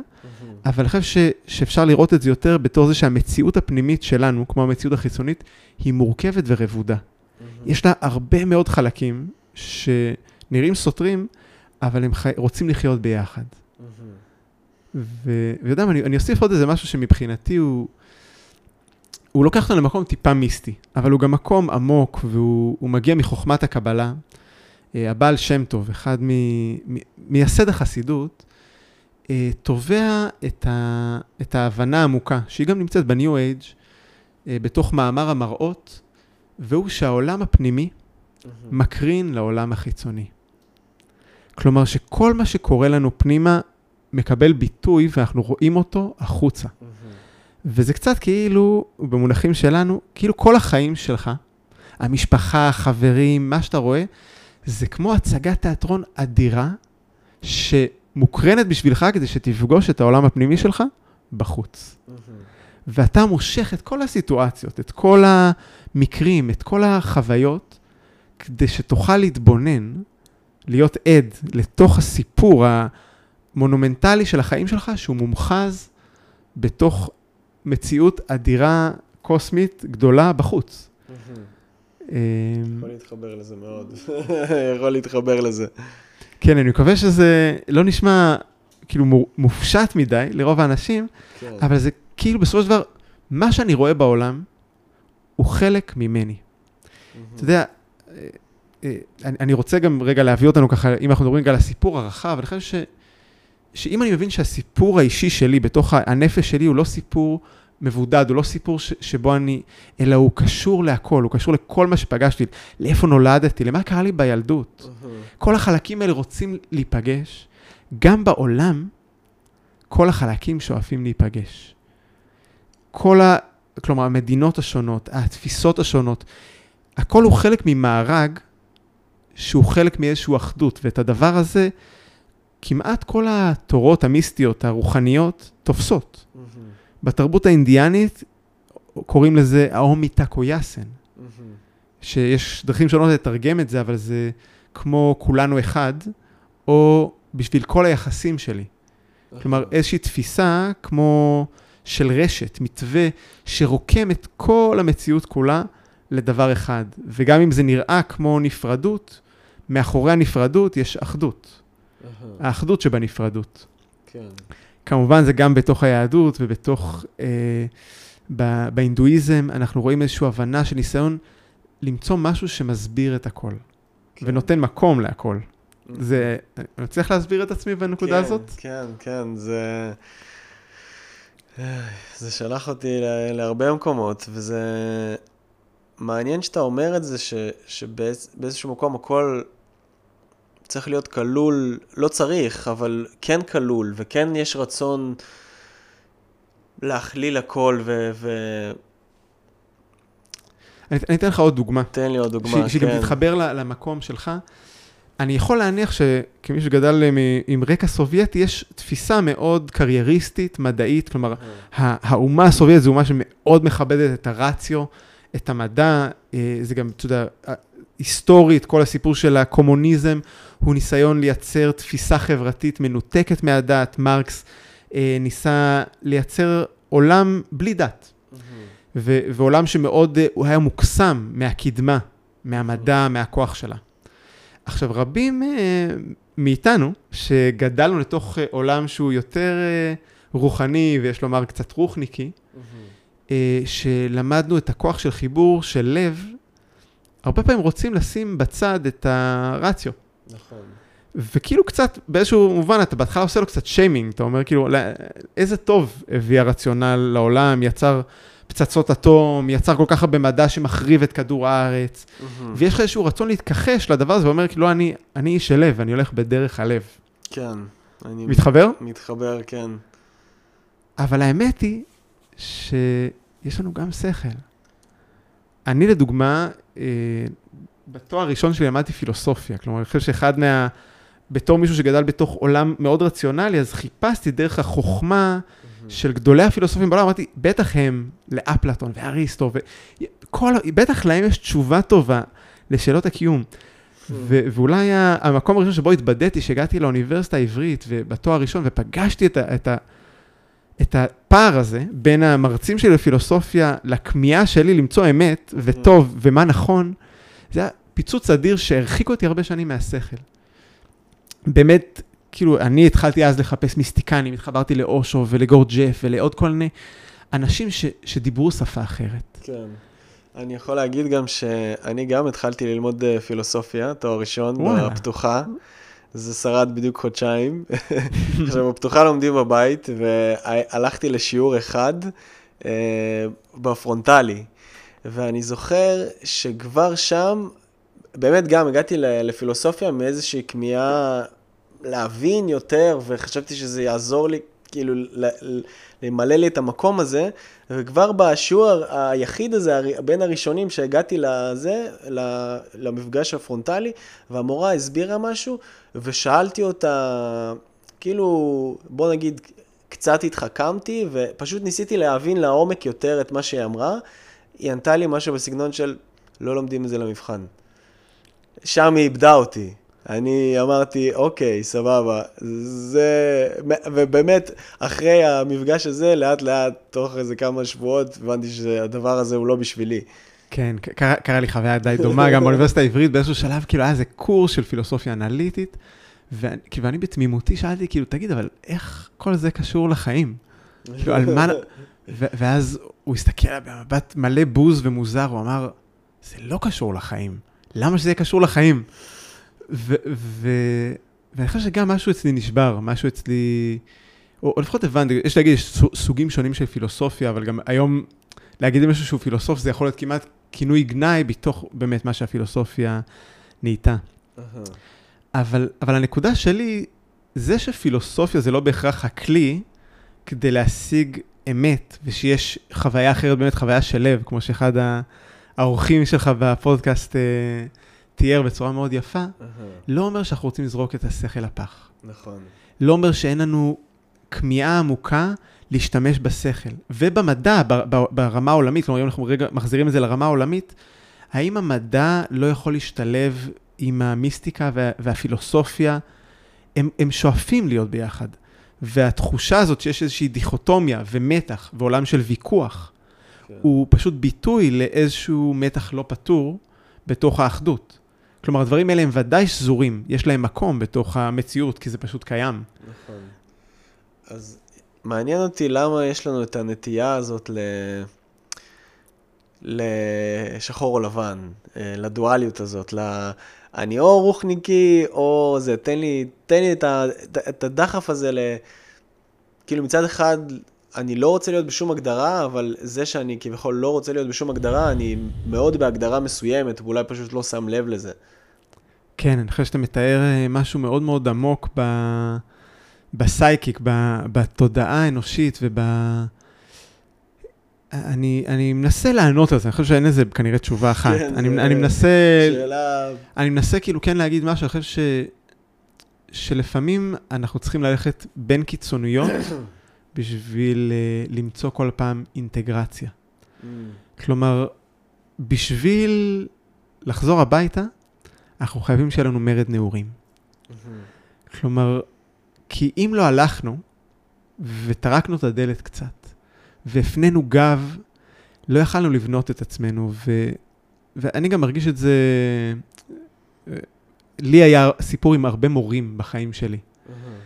אבל אני חושב ש, שאפשר לראות את זה יותר בתור זה שהמציאות הפנימית שלנו, כמו המציאות החיצונית, היא מורכבת ורבודה. יש לה הרבה מאוד חלקים שנראים סותרים, אבל הם חי... רוצים לחיות ביחד. ו- ויודע, אני, אני אוסיף עוד איזה משהו שמבחינתי הוא, הוא לוקח אותנו למקום טיפה מיסטי, אבל הוא גם מקום עמוק והוא מגיע מחוכמת הקבלה. אה, הבעל שם טוב, אחד מ- מ- מייסד החסידות, תובע את, ה- את ההבנה העמוקה, שהיא גם נמצאת בניו אייג', אה, בתוך מאמר המראות, והוא שהעולם הפנימי מקרין לעולם החיצוני. כלומר שכל מה שקורה לנו פנימה מקבל ביטוי ואנחנו רואים אותו החוצה. וזה קצת כאילו, במונחים שלנו, כאילו כל החיים שלך, המשפחה, החברים, מה שאתה רואה, זה כמו הצגת תיאטרון אדירה שמוקרנת בשבילך כדי שתפגוש את העולם הפנימי שלך בחוץ. ואתה מושך את כל הסיטואציות, את כל המקרים, את כל החוויות, כדי שתוכל להתבונן, להיות עד לתוך הסיפור המונומנטלי של החיים שלך, שהוא מומחז בתוך מציאות אדירה, קוסמית, גדולה בחוץ. יכול להתחבר לזה מאוד, יכול להתחבר לזה. כן, אני מקווה שזה לא נשמע כאילו מופשט מדי לרוב האנשים, כן. אבל זה כאילו בסופו של דבר, מה שאני רואה בעולם הוא חלק ממני. אתה יודע, אה, אה, אני, אני רוצה גם רגע להביא אותנו ככה, אם אנחנו מדברים רגע על הסיפור הרחב, אני חושב ש, שאם אני מבין שהסיפור האישי שלי, בתוך הנפש שלי, הוא לא סיפור מבודד, הוא לא סיפור ש, שבו אני, אלא הוא קשור להכל, הוא קשור לכל מה שפגשתי, לאיפה נולדתי, למה קרה לי בילדות. Uh-huh. כל החלקים האלה רוצים להיפגש. גם בעולם, כל החלקים שואפים להיפגש. כל ה... כלומר, המדינות השונות, התפיסות השונות, הכל הוא חלק ממארג שהוא חלק מאיזושהי אחדות, ואת הדבר הזה, כמעט כל התורות המיסטיות, הרוחניות, תופסות. בתרבות האינדיאנית קוראים לזה האומיטה קויאסן, mm-hmm. שיש דרכים שונות לתרגם את זה, אבל זה כמו כולנו אחד, או בשביל כל היחסים שלי. כלומר, איזושהי תפיסה כמו של רשת, מתווה שרוקם את כל המציאות כולה לדבר אחד. וגם אם זה נראה כמו נפרדות, מאחורי הנפרדות יש אחדות. האחדות שבנפרדות. כן. כמובן זה גם בתוך היהדות ובתוך, אה, באינדואיזם, אנחנו רואים איזושהי הבנה של ניסיון למצוא משהו שמסביר את הכל, כן. ונותן מקום להכל. זה, אני מצליח להסביר את עצמי בנקודה כן, הזאת? כן, כן, זה... זה שלח אותי להרבה מקומות, וזה מעניין שאתה אומר את זה, ש, שבאיזשהו מקום הכל צריך להיות כלול, לא צריך, אבל כן כלול, וכן יש רצון להכליל הכל ו... ו... אני, אני אתן לך עוד דוגמה. תן לי עוד דוגמה, ש, כן. שגם תתחבר למקום שלך. אני יכול להניח שכמי שגדל עם רקע סובייטי, יש תפיסה מאוד קרייריסטית, מדעית, כלומר, אה. האומה הסובייטית זו אומה שמאוד מכבדת את הרציו, את המדע, אה, זה גם, אתה יודע, היסטורית, כל הסיפור של הקומוניזם הוא ניסיון לייצר תפיסה חברתית מנותקת מהדת. מרקס אה, ניסה לייצר עולם בלי דת, mm-hmm. ו- ועולם שמאוד, אה, הוא היה מוקסם מהקדמה, מהמדע, mm-hmm. מהכוח שלה. עכשיו, רבים אה, מאיתנו, שגדלנו לתוך אה, עולם שהוא יותר אה, רוחני, ויש לומר קצת רוחניקי, mm-hmm. אה, שלמדנו את הכוח של חיבור של לב הרבה פעמים רוצים לשים בצד את הרציו. נכון. וכאילו קצת, באיזשהו מובן, אתה בהתחלה עושה לו קצת שיימינג, אתה אומר כאילו, איזה טוב הביא הרציונל לעולם, יצר פצצות אטום, יצר כל כך הרבה מדע שמחריב את כדור הארץ, mm-hmm. ויש לך איזשהו רצון להתכחש לדבר הזה, ואומר כאילו, אני, אני איש של לב, אני הולך בדרך הלב. כן. אני מתחבר? מתחבר, כן. אבל האמת היא שיש לנו גם שכל. אני לדוגמה, אה, בתואר הראשון שלי למדתי פילוסופיה, כלומר, אני חושב שאחד מה... בתור מישהו שגדל בתוך עולם מאוד רציונלי, אז חיפשתי דרך החוכמה של גדולי הפילוסופים בעולם, אמרתי, בטח הם לאפלטון ואריסטו, וכל, בטח להם יש תשובה טובה לשאלות הקיום. ו- ואולי המקום הראשון שבו התבדיתי, שהגעתי לאוניברסיטה העברית ובתואר הראשון, ופגשתי את, ה- את, ה- את הפער הזה בין המרצים שלי לפילוסופיה לכמיהה שלי למצוא אמת וטוב ומה נכון, זה היה פיצוץ אדיר שהרחיק אותי הרבה שנים מהשכל. באמת, כאילו, אני התחלתי אז לחפש מיסטיקנים, התחברתי לאושו ולגורג'ף ולעוד כל מיני אנשים ש- שדיברו שפה אחרת. כן. אני יכול להגיד גם שאני גם התחלתי ללמוד אה, פילוסופיה, תואר ראשון, וואלה. בפתוחה. זה שרד בדיוק חודשיים. עכשיו, בפתוחה לומדים בבית, והלכתי לשיעור אחד אה, בפרונטלי. ואני זוכר שכבר שם, באמת גם הגעתי לפילוסופיה מאיזושהי כמיהה להבין יותר, וחשבתי שזה יעזור לי, כאילו, למלא לי את המקום הזה, וכבר בשיעור היחיד הזה, בין הראשונים שהגעתי לזה, למפגש הפרונטלי, והמורה הסבירה משהו, ושאלתי אותה, כאילו, בוא נגיד, קצת התחכמתי, ופשוט ניסיתי להבין לעומק יותר את מה שהיא אמרה. היא ענתה לי משהו בסגנון של, לא לומדים את זה למבחן. שם היא איבדה אותי. אני אמרתי, אוקיי, סבבה, זה... ובאמת, אחרי המפגש הזה, לאט לאט, תוך איזה כמה שבועות, הבנתי שהדבר הזה הוא לא בשבילי. כן, קרה, קרה לי חוויה די דומה, גם באוניברסיטה העברית באיזשהו שלב, כאילו היה איזה קורס של פילוסופיה אנליטית, ואני, כאילו, אני בתמימותי שאלתי, כאילו, תגיד, אבל איך כל זה קשור לחיים? כאילו, על מה... ו- ואז הוא הסתכל עליי במבט מלא בוז ומוזר, הוא אמר, זה לא קשור לחיים, למה שזה יהיה קשור לחיים? ו- ו- ואני חושב שגם משהו אצלי נשבר, משהו אצלי... או, או לפחות הבנתי, יש להגיד, יש סו- סוגים שונים של פילוסופיה, אבל גם היום להגיד למישהו שהוא פילוסוף, זה יכול להיות כמעט כינוי גנאי בתוך באמת מה שהפילוסופיה נהייתה. אבל, אבל הנקודה שלי, זה שפילוסופיה זה לא בהכרח הכלי כדי להשיג אמת, ושיש חוויה אחרת, באמת חוויה של לב, כמו שאחד האורחים שלך בפודקאסט אה, תיאר בצורה מאוד יפה, לא אומר שאנחנו רוצים לזרוק את השכל לפח. נכון. לא אומר שאין לנו כמיהה עמוקה להשתמש בשכל. ובמדע, ברמה העולמית, כלומר, אם אנחנו רגע מחזירים את זה לרמה העולמית, האם המדע לא יכול להשתלב עם המיסטיקה וה, והפילוסופיה? הם, הם שואפים להיות ביחד. והתחושה הזאת שיש איזושהי דיכוטומיה ומתח ועולם של ויכוח, כן. הוא פשוט ביטוי לאיזשהו מתח לא פתור בתוך האחדות. כלומר, הדברים האלה הם ודאי שזורים, יש להם מקום בתוך המציאות, כי זה פשוט קיים. נכון. אז מעניין אותי למה יש לנו את הנטייה הזאת ל... לשחור או לבן, אה, לדואליות הזאת, ל... אני או רוחניקי או זה, תן לי, תן לי את, ה... את הדחף הזה ל... כאילו מצד אחד, אני לא רוצה להיות בשום הגדרה, אבל זה שאני כביכול לא רוצה להיות בשום הגדרה, אני מאוד בהגדרה מסוימת, ואולי פשוט לא שם לב לזה. כן, אני חושב שאתה מתאר אה, משהו מאוד מאוד עמוק ב... בסייקיק, ב... בתודעה האנושית וב... אני, אני מנסה לענות על זה, אני חושב שאין לזה כנראה תשובה אחת. כן, אני, זה- אני מנסה, שאלה... אני מנסה כאילו כן להגיד משהו, אני חושב ש... שלפעמים אנחנו צריכים ללכת בין קיצוניות בשביל uh, למצוא כל פעם אינטגרציה. Mm, כלומר, בשביל לחזור הביתה, אנחנו חייבים שיהיה לנו מרד נעורים. מהמם. כלומר, כי אם לא הלכנו וטרקנו את הדלת קצת, והפנינו גב, לא יכלנו לבנות את עצמנו, ו... ואני גם מרגיש את זה... לי היה סיפור עם הרבה מורים בחיים שלי, מהמם.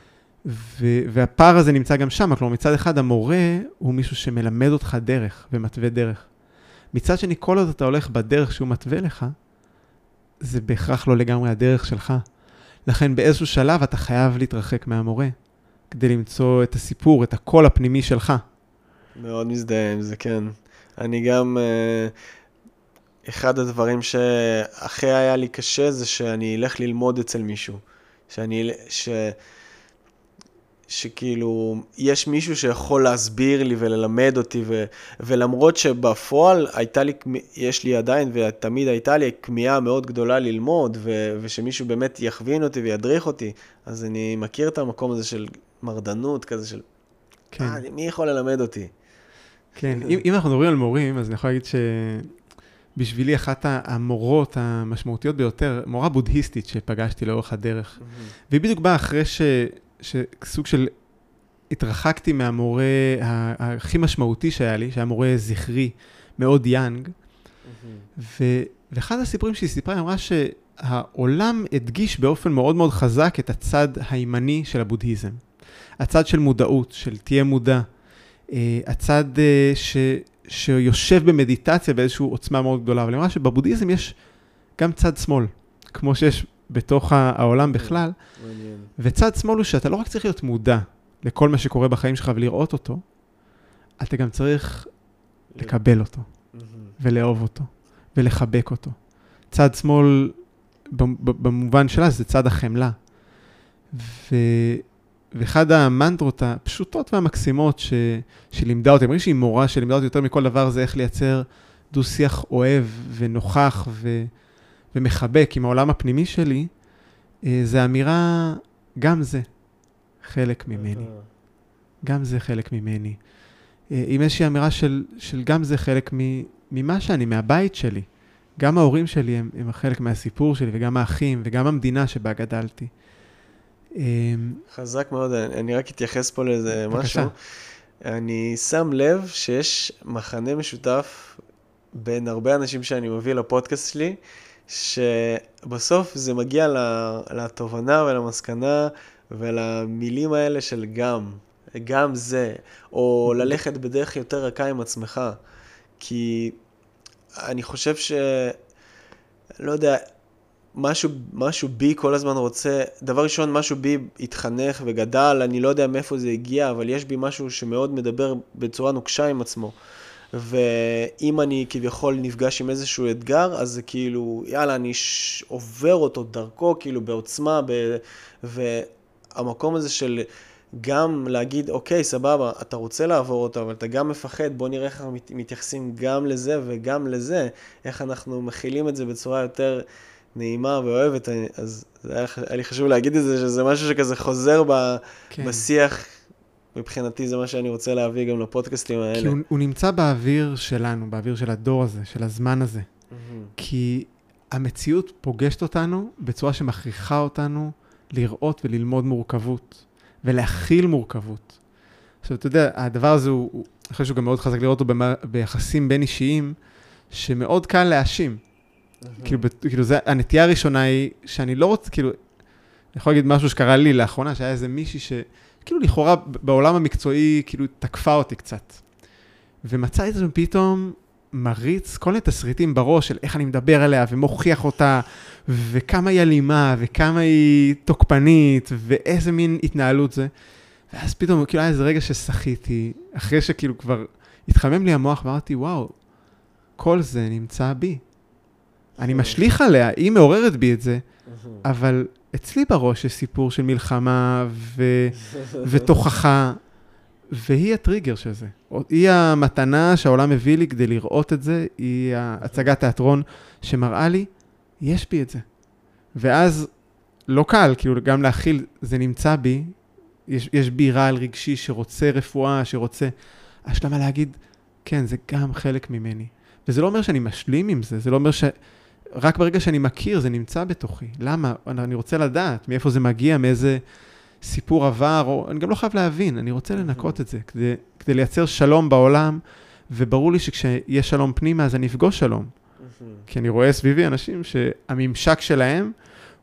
ו... והפער הזה נמצא גם שם, כלומר מצד אחד המורה הוא מישהו שמלמד אותך דרך ומתווה דרך. מצד שני, כל עוד אתה הולך בדרך שהוא מתווה לך, זה בהכרח לא לגמרי הדרך שלך. לכן באיזשהו שלב אתה חייב להתרחק מהמורה, כדי למצוא את הסיפור, את הקול הפנימי שלך. מאוד מזדהה עם זה, כן. אני גם, אה, אחד הדברים שהכי היה לי קשה זה שאני אלך ללמוד אצל מישהו. שאני, ש... שכאילו, יש מישהו שיכול להסביר לי וללמד אותי, ו... ולמרות שבפועל הייתה לי, יש לי עדיין, ותמיד הייתה לי כמיהה מאוד גדולה ללמוד, ו... ושמישהו באמת יכווין אותי וידריך אותי, אז אני מכיר את המקום הזה של מרדנות, כזה של כן. אה, מי יכול ללמד אותי? כן, אם, אם אנחנו מדברים על מורים, אז אני יכול להגיד שבשבילי אחת המורות המשמעותיות ביותר, מורה בודהיסטית שפגשתי לאורך הדרך, והיא בדיוק באה אחרי ש, שסוג של התרחקתי מהמורה הכי משמעותי שהיה לי, שהיה מורה זכרי, מאוד יאנג, ו, ואחד הסיפורים שהיא סיפרה, היא אמרה שהעולם הדגיש באופן מאוד מאוד חזק את הצד הימני של הבודהיזם. הצד של מודעות, של תהיה מודע. אה, הצד אה, ש, שיושב במדיטציה באיזושהי עוצמה מאוד גדולה. אבל היא אמרה שבבודהיזם יש גם צד שמאל, כמו שיש בתוך העולם בכלל. מעניין. וצד שמאל הוא שאתה לא רק צריך להיות מודע לכל מה שקורה בחיים שלך ולראות אותו, אתה גם צריך לקבל אותו. ולאהוב אותו, ולחבק אותו. צד שמאל, במובן שלה, זה צד החמלה. ו... ואחד המנטרות הפשוטות והמקסימות ש... שלימדה אותי, אני מרגיש שהיא מורה שלימדה אותי יותר מכל דבר, זה איך לייצר דו-שיח אוהב ונוכח ו... ומחבק עם העולם הפנימי שלי, אה, זה אמירה, גם זה חלק ממני. גם זה חלק ממני. אה, עם איזושהי אמירה של, של גם זה חלק מ, ממה שאני, מהבית שלי. גם ההורים שלי הם, הם חלק מהסיפור שלי, וגם האחים, וגם המדינה שבה גדלתי. אה, חזק מאוד, אני רק אתייחס פה לאיזה. משהו. אני שם לב שיש מחנה משותף בין הרבה אנשים שאני מביא לפודקאסט שלי, שבסוף זה מגיע לתובנה ולמסקנה ולמילים האלה של גם, גם זה, או ללכת בדרך יותר רכה עם עצמך. כי אני חושב ש... לא יודע, משהו, משהו בי כל הזמן רוצה, דבר ראשון, משהו בי התחנך וגדל, אני לא יודע מאיפה זה הגיע, אבל יש בי משהו שמאוד מדבר בצורה נוקשה עם עצמו. ואם אני כביכול נפגש עם איזשהו אתגר, אז זה כאילו, יאללה, אני ש... עובר אותו דרכו, כאילו, בעוצמה, ב... והמקום הזה של גם להגיד, אוקיי, סבבה, אתה רוצה לעבור אותו, אבל אתה גם מפחד, בוא נראה איך אנחנו מת- מתייחסים גם לזה וגם לזה, איך אנחנו מכילים את זה בצורה יותר נעימה ואוהבת, אז היה, היה לי חשוב להגיד את זה, שזה משהו שכזה חוזר ב... כן. בשיח, מבחינתי זה מה שאני רוצה להביא גם לפודקאסטים האלה. כי הוא, הוא נמצא באוויר שלנו, באוויר של הדור הזה, של הזמן הזה. מהמם. כי המציאות פוגשת אותנו בצורה שמכריחה אותנו לראות וללמוד מורכבות, ולהכיל מורכבות. עכשיו, אתה יודע, הדבר הזה הוא, הוא- אני חושב שהוא גם מאוד חזק לראות אותו במה- ביחסים בין אישיים, שמאוד קל להאשים. כאילו, בת- כאילו, זה, הנטייה הראשונה היא שאני לא רוצה, כאילו, אני יכול להגיד משהו שקרה לי לאחרונה, שהיה איזה מישהי ש... כאילו, לכאורה, בעולם המקצועי, כאילו, תקפה אותי קצת. ומצא את זה פתאום מריץ כל מיני תסריטים בראש של איך אני מדבר עליה ומוכיח אותה, וכמה היא אלימה, וכמה היא תוקפנית, ואיזה מין התנהלות זה. ואז פתאום, כאילו, היה איזה רגע ששחיתי, אחרי שכאילו כבר התחמם לי המוח, ואמרתי, וואו, כל זה נמצא בי. אני משליך עליה, היא מעוררת בי את זה. אבל אצלי בראש יש סיפור של מלחמה ו... ותוכחה, והיא הטריגר של זה. היא המתנה שהעולם הביא לי כדי לראות את זה, היא הצגת תיאטרון שמראה לי, יש בי את זה. ואז לא קל, כאילו, גם להכיל, זה נמצא בי, יש, יש בי רעל רגשי שרוצה רפואה, שרוצה השלמה להגיד, כן, זה גם חלק ממני. וזה לא אומר שאני משלים עם זה, זה לא אומר ש... רק ברגע שאני מכיר, זה נמצא בתוכי. למה? אני רוצה לדעת מאיפה זה מגיע, מאיזה סיפור עבר, או אני גם לא חייב להבין, אני רוצה לנקות את זה, כדי, כדי לייצר שלום בעולם, וברור לי שכשיש שלום פנימה, אז אני אפגוש שלום. כי אני רואה סביבי אנשים שהממשק שלהם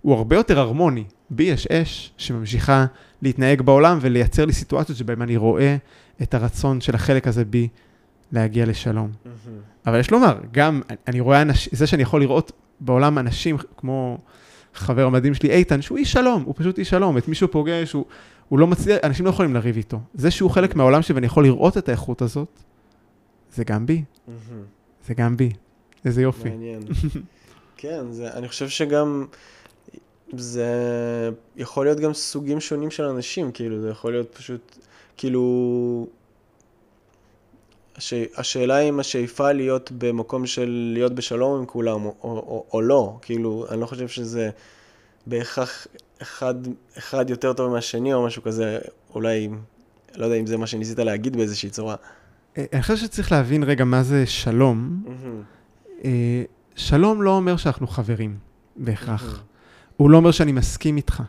הוא הרבה יותר הרמוני. בי יש אש שממשיכה להתנהג בעולם ולייצר לי סיטואציות שבהן אני רואה את הרצון של החלק הזה בי להגיע לשלום. אבל יש לומר, גם אני רואה אנשים, זה שאני יכול לראות בעולם אנשים כמו חבר המדהים שלי, איתן, שהוא איש שלום, הוא פשוט איש שלום, את מי שהוא פוגש, הוא, הוא לא מצליח, אנשים לא יכולים לריב איתו. זה שהוא חלק מהעולם שלי ואני יכול לראות את האיכות הזאת, זה גם בי. זה גם בי. איזה יופי. מעניין. כן, זה, אני חושב שגם זה יכול להיות גם סוגים שונים של אנשים, כאילו, זה יכול להיות פשוט, כאילו, הש... השאלה אם השאיפה להיות במקום של להיות בשלום עם כולם, או, או, או, לא, כאילו, אני לא חושב שזה בהכרח אחד, אחד יותר טוב מהשני או משהו כזה, אולי לא יודע אם זה מה שניסית להגיד באיזושהי צורה. אה, אני חושב שצריך להבין רגע מה זה שלום. אה, שלום לא אומר שאנחנו חברים, בהכרח. הוא לא אומר שאני מסכים איתך.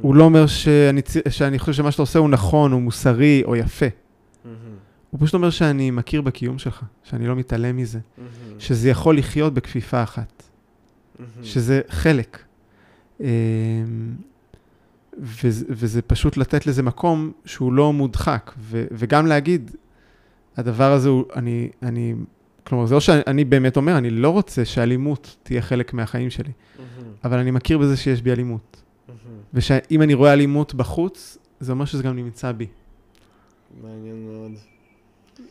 הוא לא אומר שאני, שאני חושב שמה שאתה עושה הוא נכון, הוא מוסרי או יפה. הוא פשוט אומר שאני מכיר בקיום שלך, שאני לא מתעלם מזה, שזה יכול לחיות בכפיפה אחת, שזה חלק. אמ, וזה, וזה פשוט לתת לזה מקום שהוא לא מודחק, ו, וגם להגיד, הדבר הזה הוא, אני, אני, כלומר, זה לא שאני באמת אומר, אני לא רוצה שאלימות תהיה חלק מהחיים שלי, אבל אני מכיר בזה שיש בי אלימות. ושאם אני רואה אלימות בחוץ, זה אומר שזה גם נמצא בי. מעניין מאוד.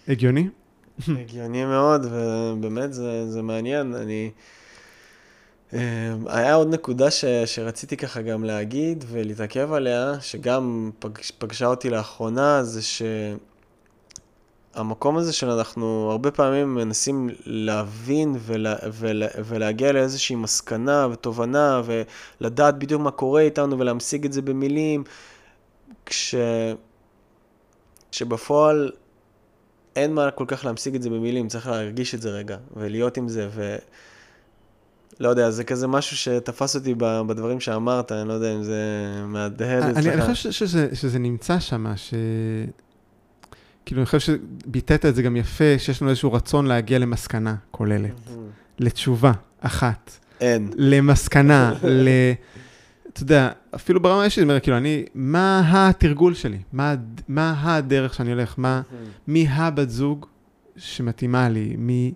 הגיוני? הגיוני מאוד, ובאמת זה, זה מעניין. אני... אה, היה עוד נקודה ש, שרציתי ככה גם להגיד ולהתעכב עליה, שגם פגש, פגשה אותי לאחרונה, זה שהמקום הזה שאנחנו הרבה פעמים מנסים להבין ולה, ולה, ולהגיע לאיזושהי מסקנה ותובנה ולדעת בדיוק מה קורה איתנו ולהמשיג את זה במילים, כש... כשבפועל אין מה כל כך להמשיג את זה במילים, צריך להרגיש את זה רגע, ולהיות עם זה, ו... לא יודע, זה כזה משהו שתפס אותי בדברים שאמרת, אני לא יודע אם זה מהדהד אני, אני אצלך. חושב ש- שזה, שזה נמצא שם, ש... כאילו, אני חושב שביטאת את זה גם יפה, שיש לנו איזשהו רצון להגיע למסקנה כוללת. לתשובה אחת, אין. למסקנה, ל... אתה יודע, אפילו ברמה האישית, כאילו, אני, מה התרגול שלי? מה, מה הדרך שאני הולך? מה, מי הבת זוג שמתאימה לי? מי...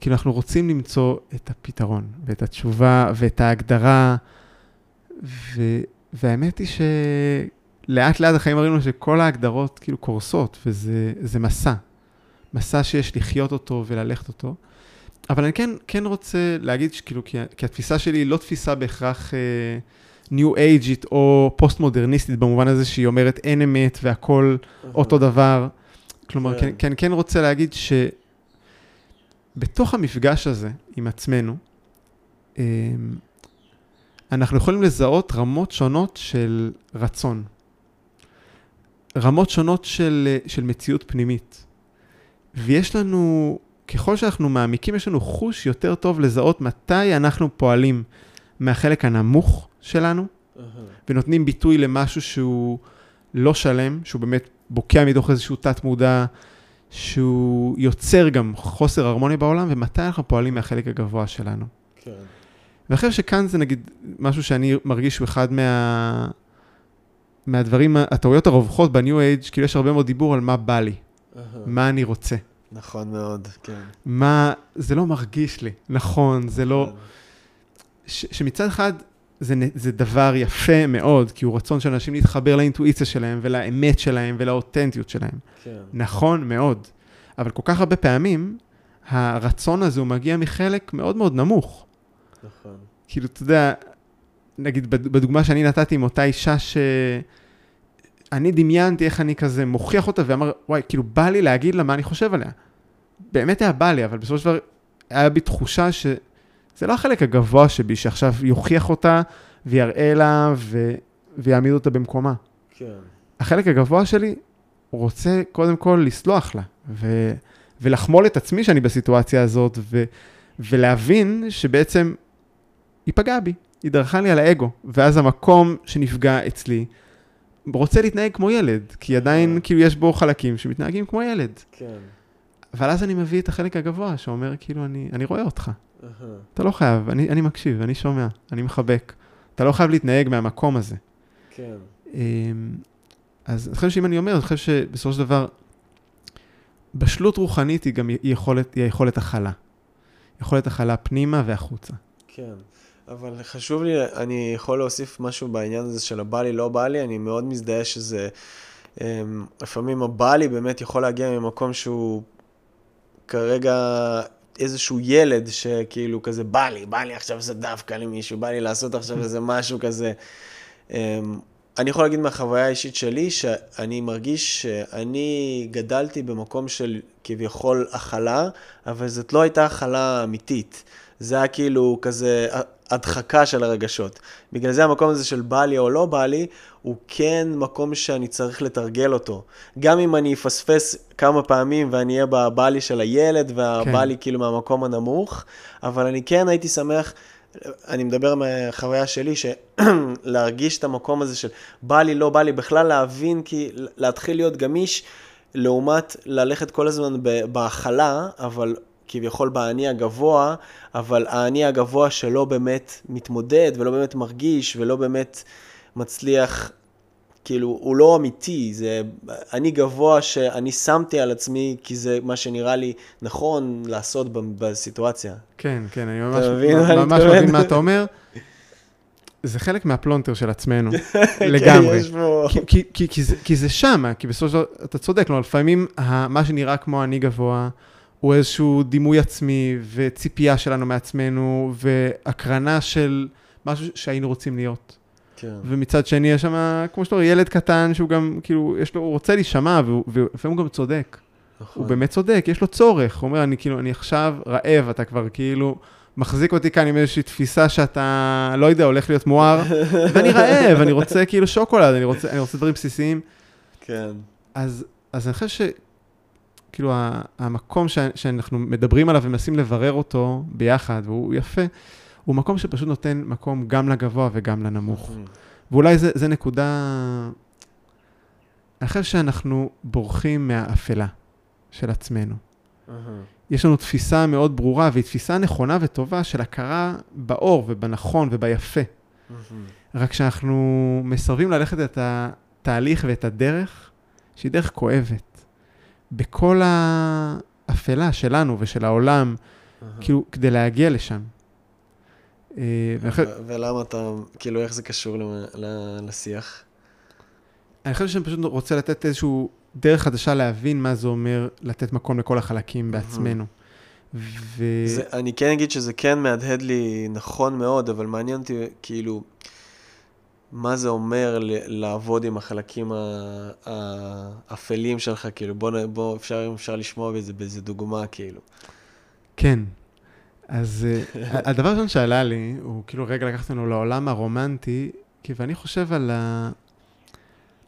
כאילו, אנחנו רוצים למצוא את הפתרון, ואת התשובה, ואת ההגדרה, ו... והאמת היא שלאט לאט החיים מראים לנו שכל ההגדרות כאילו קורסות, וזה זה מסע. מסע שיש לחיות אותו וללכת אותו. אבל אני כן, כן רוצה להגיד שכאילו, כי, כי התפיסה שלי היא לא תפיסה בהכרח ניו uh, אייג'ית או פוסט-מודרניסטית, במובן הזה שהיא אומרת אין אמת והכל אותו דבר. כלומר, כן. כן, כן, כן רוצה להגיד שבתוך המפגש הזה עם עצמנו, אמ, אנחנו יכולים לזהות רמות שונות של רצון. רמות שונות של, של מציאות פנימית. ויש לנו, ככל שאנחנו מעמיקים, יש לנו חוש יותר טוב לזהות מתי אנחנו פועלים מהחלק הנמוך שלנו, ונותנים ביטוי למשהו שהוא לא שלם, שהוא באמת בוקע מתוך איזשהו תת-מודע, שהוא יוצר גם חוסר הרמוניה בעולם, ומתי אנחנו פועלים מהחלק הגבוה שלנו. כן. ואני חושב שכאן זה נגיד משהו שאני מרגיש שהוא אחד מה... מהדברים, הטעויות הרווחות בניו אייג', כאילו יש הרבה מאוד דיבור על מה בא לי, מה אני רוצה. נכון מאוד, כן. מה, זה לא מרגיש לי, נכון, זה לא, ש, שמצד אחד זה, זה דבר יפה מאוד, כי הוא רצון של אנשים להתחבר לאינטואיציה שלהם ולאמת שלהם ולאותנטיות שלהם. כן. נכון מאוד, אבל כל כך הרבה פעמים, הרצון הזה הוא מגיע מחלק מאוד מאוד נמוך. נכון. כאילו, אתה יודע, נגיד בד- בדוגמה שאני נתתי עם אותה אישה ש... אני דמיינתי איך אני כזה מוכיח אותה ואמר, וואי, כאילו בא לי להגיד לה מה אני חושב עליה. באמת היה בא לי, אבל בסופו של דבר היה בי תחושה שזה לא החלק הגבוה שבי, שעכשיו יוכיח אותה ויראה לה ו... ויעמיד אותה במקומה. כן. החלק הגבוה שלי רוצה קודם כל לסלוח לה, ו... ולחמול את עצמי שאני בסיטואציה הזאת, ו... ולהבין שבעצם היא פגעה בי, היא דרכה לי על האגו, ואז המקום שנפגע אצלי רוצה להתנהג כמו ילד, כי עדיין אה. כאילו יש בו חלקים שמתנהגים כמו ילד. כן. אבל אז אני מביא את החלק הגבוה שאומר כאילו אני, אני רואה אותך. אתה לא חייב, אני, אני מקשיב, אני שומע, אני מחבק, אתה לא חייב להתנהג מהמקום הזה. כן. אמ, אז אני חושב שאם אני אומר, אני חושב שבסופו של דבר, בשלות רוחנית היא גם יכולת, היא היכולת הכלה. יכולת הכלה פנימה והחוצה. כן, אבל חשוב לי, אני יכול להוסיף משהו בעניין הזה של הבא לי, לא בא לי, אני מאוד מזדהה שזה, אמ, לפעמים הבא לי באמת יכול להגיע ממקום שהוא כרגע איזשהו ילד שכאילו כזה בא לי, בא לי עכשיו לעשות דווקא למישהו, בא לי לעשות עכשיו איזה משהו כזה. אמ, אני יכול להגיד מהחוויה האישית שלי, שאני מרגיש שאני גדלתי במקום של כביכול הכלה, אבל זאת לא הייתה הכלה אמיתית. זה היה כאילו כזה הדחקה של הרגשות. בגלל זה המקום הזה של בא לי או לא בא לי, הוא כן מקום שאני צריך לתרגל אותו. גם אם אני אפספס כמה פעמים ואני אהיה בבא לי של הילד, והבא כן. לי כאילו מהמקום הנמוך, אבל אני כן הייתי שמח... אני מדבר מהחוויה שלי, שלהרגיש את המקום הזה של בא לי, לא בא לי, בכלל להבין, כי להתחיל להיות גמיש, לעומת ללכת כל הזמן בהכלה, אבל כביכול באני הגבוה, אבל האני הגבוה שלא באמת מתמודד ולא באמת מרגיש ולא באמת מצליח, כאילו, הוא לא אמיתי, זה אני גבוה שאני שמתי על עצמי כי זה מה שנראה לי נכון לעשות בסיטואציה. כן, כן, אני ממש, מבין ממש מבין מה אתה אומר. זה חלק מהפלונטר של עצמנו, כן, לגמרי. כי, כי, כי, כי, זה, כי זה שם, כי בסופו של דבר, אתה צודק, לא, לפעמים מה שנראה כמו אני גבוה, הוא איזשהו דימוי עצמי וציפייה שלנו מעצמנו, והקרנה של משהו שהיינו רוצים להיות. כן. ומצד שני, יש שם, כמו שאתה אומר, ילד קטן שהוא גם, כאילו, יש לו, הוא רוצה להישמע, ולפעמים הוא גם צודק. נכון. הוא באמת צודק, יש לו צורך. הוא אומר, אני כאילו, אני עכשיו רעב, אתה כבר כאילו מחזיק אותי כאן עם איזושהי תפיסה שאתה, לא יודע, הולך להיות מואר, ואני רעב, אני רוצה כאילו שוקולד, אני רוצה, אני רוצה דברים בסיסיים. כן. אז, אז אני חושב ש... כאילו, המקום ש, שאנחנו מדברים עליו ומנסים לברר אותו ביחד, והוא יפה, הוא מקום שפשוט נותן מקום גם לגבוה וגם לנמוך. ואולי זה, זה נקודה... אני חושב שאנחנו בורחים מהאפלה של עצמנו. יש לנו תפיסה מאוד ברורה, והיא תפיסה נכונה וטובה של הכרה באור ובנכון וביפה. רק שאנחנו מסרבים ללכת את התהליך ואת הדרך, שהיא דרך כואבת. בכל האפלה שלנו ושל העולם, כאילו, כדי להגיע לשם. אה, ולמה אתה, כאילו, איך זה קשור לשיח? אני חושב שאני פשוט רוצה לתת איזשהו דרך חדשה להבין מה זה אומר לתת מקום לכל החלקים בעצמנו. ו... זה, אני כן אגיד שזה כן מהדהד לי נכון מאוד, אבל מעניין אותי, כאילו, מה זה אומר לעבוד עם החלקים האפלים שלך, כאילו, בוא, בוא אפשר, אפשר לשמוע בזה, באיזה דוגמה, כאילו. כן. אז אה, הדבר הראשון שעלה לי, הוא כאילו רגע לקחת לנו לעולם הרומנטי, כי ואני חושב על, ה...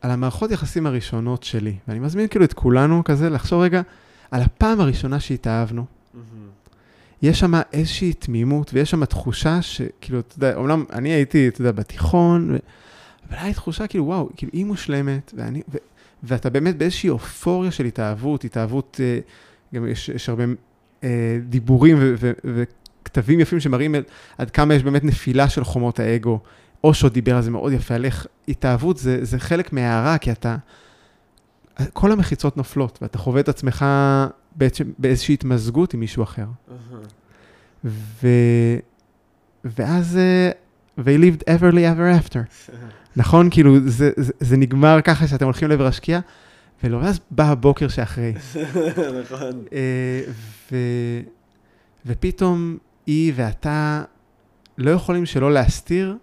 על המערכות יחסים הראשונות שלי, ואני מזמין כאילו את כולנו כזה לחשוב רגע על הפעם הראשונה שהתאהבנו. יש שם איזושהי תמימות, ויש שם תחושה שכאילו, אתה יודע, אומנם אני הייתי, אתה יודע, בתיכון, ו... אבל הייתה תחושה כאילו, וואו, כאילו, היא מושלמת, ואני, ו... ואתה באמת באיזושהי אופוריה של התאהבות, התאהבות, אה, גם יש, יש הרבה אה, דיבורים ו... ו... וכתבים יפים שמראים עד כמה יש באמת נפילה של חומות האגו. אושו דיבר על זה מאוד יפה, על איך התאהבות זה, זה חלק מההערה, כי אתה, כל המחיצות נופלות, ואתה חווה את עצמך בעצם באיזושהי התמזגות עם מישהו אחר. ו... ואז, uh, they lived everly ever after. נכון? כאילו, זה, זה, זה נגמר ככה שאתם הולכים לעבר השקיעה, ולא, ואז בא הבוקר שאחרי. נכון. Uh, ו... ופתאום היא ואתה לא יכולים שלא להסתיר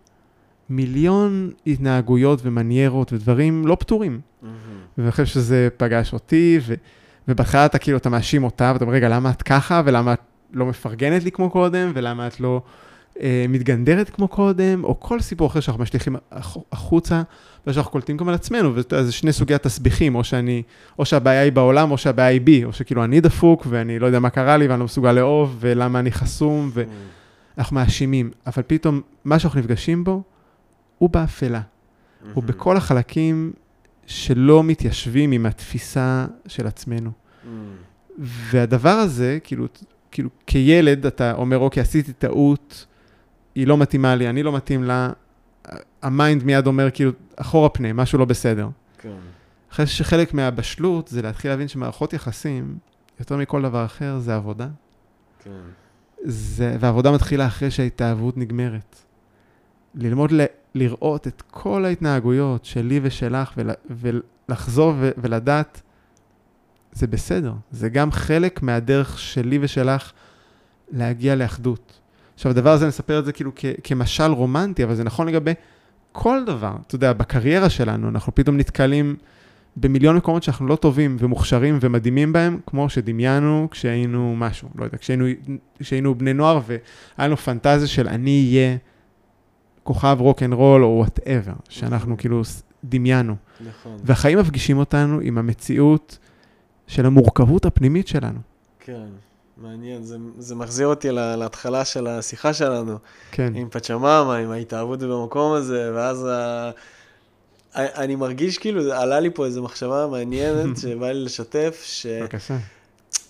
מיליון התנהגויות ומניירות ודברים לא פתורים. Mm-hmm. ואני חושב שזה פגש אותי, ו... ובהתחלה אתה כאילו, אתה מאשים אותה, ואתה אומר, רגע, למה את ככה, ולמה את לא מפרגנת לי כמו קודם, ולמה את לא אה, מתגנדרת כמו קודם, או כל סיפור אחר שאנחנו משליכים החוצה, ושאנחנו קולטים גם על עצמנו, וזה שני סוגי התסביכים, או שאני, או שהבעיה היא בעולם, או שהבעיה היא בי, או שכאילו אני דפוק, ואני לא יודע מה קרה לי, ואני לא מסוגל לאהוב, ולמה אני חסום, ואנחנו מאשימים. אבל פתאום, מה שאנחנו נפגשים בו, הוא באפלה. הוא בכל החלקים שלא מתיישבים עם התפיסה של עצמנו. Mm. והדבר הזה, כאילו, כאילו, כילד אתה אומר, אוקיי, עשיתי טעות, היא לא מתאימה לי, אני לא מתאים לה, ה mind מיד אומר, כאילו, אחורה פנה, משהו לא בסדר. כן. אחרי שחלק מהבשלות זה להתחיל להבין שמערכות יחסים, יותר מכל דבר אחר, זה עבודה. כן. זה, והעבודה מתחילה אחרי שההתאהבות נגמרת. ללמוד ל, לראות את כל ההתנהגויות שלי ושלך ול, ולחזור ו, ולדעת, זה בסדר. זה גם חלק מהדרך שלי ושלך להגיע לאחדות. עכשיו, הדבר הזה, אני אספר את זה כאילו כ, כמשל רומנטי, אבל זה נכון לגבי כל דבר. אתה יודע, בקריירה שלנו, אנחנו פתאום נתקלים במיליון מקומות שאנחנו לא טובים ומוכשרים ומדהימים בהם, כמו שדמיינו כשהיינו משהו, לא יודע, כשהיינו, כשהיינו בני נוער והיה לנו פנטזיה של אני אהיה כוכב רוק אנד רול או whatever, שאנחנו כאילו דמיינו. נכון. והחיים מפגישים אותנו עם המציאות של המורכבות הפנימית שלנו. כן, מעניין. זה, זה מחזיר אותי לה- להתחלה של השיחה שלנו, כן, עם פצ'מאמה, עם ההתאהבות במקום הזה, ואז ה... אני מרגיש כאילו, עלה לי פה איזו מחשבה מעניינת שבא לי לשתף, בבקשה.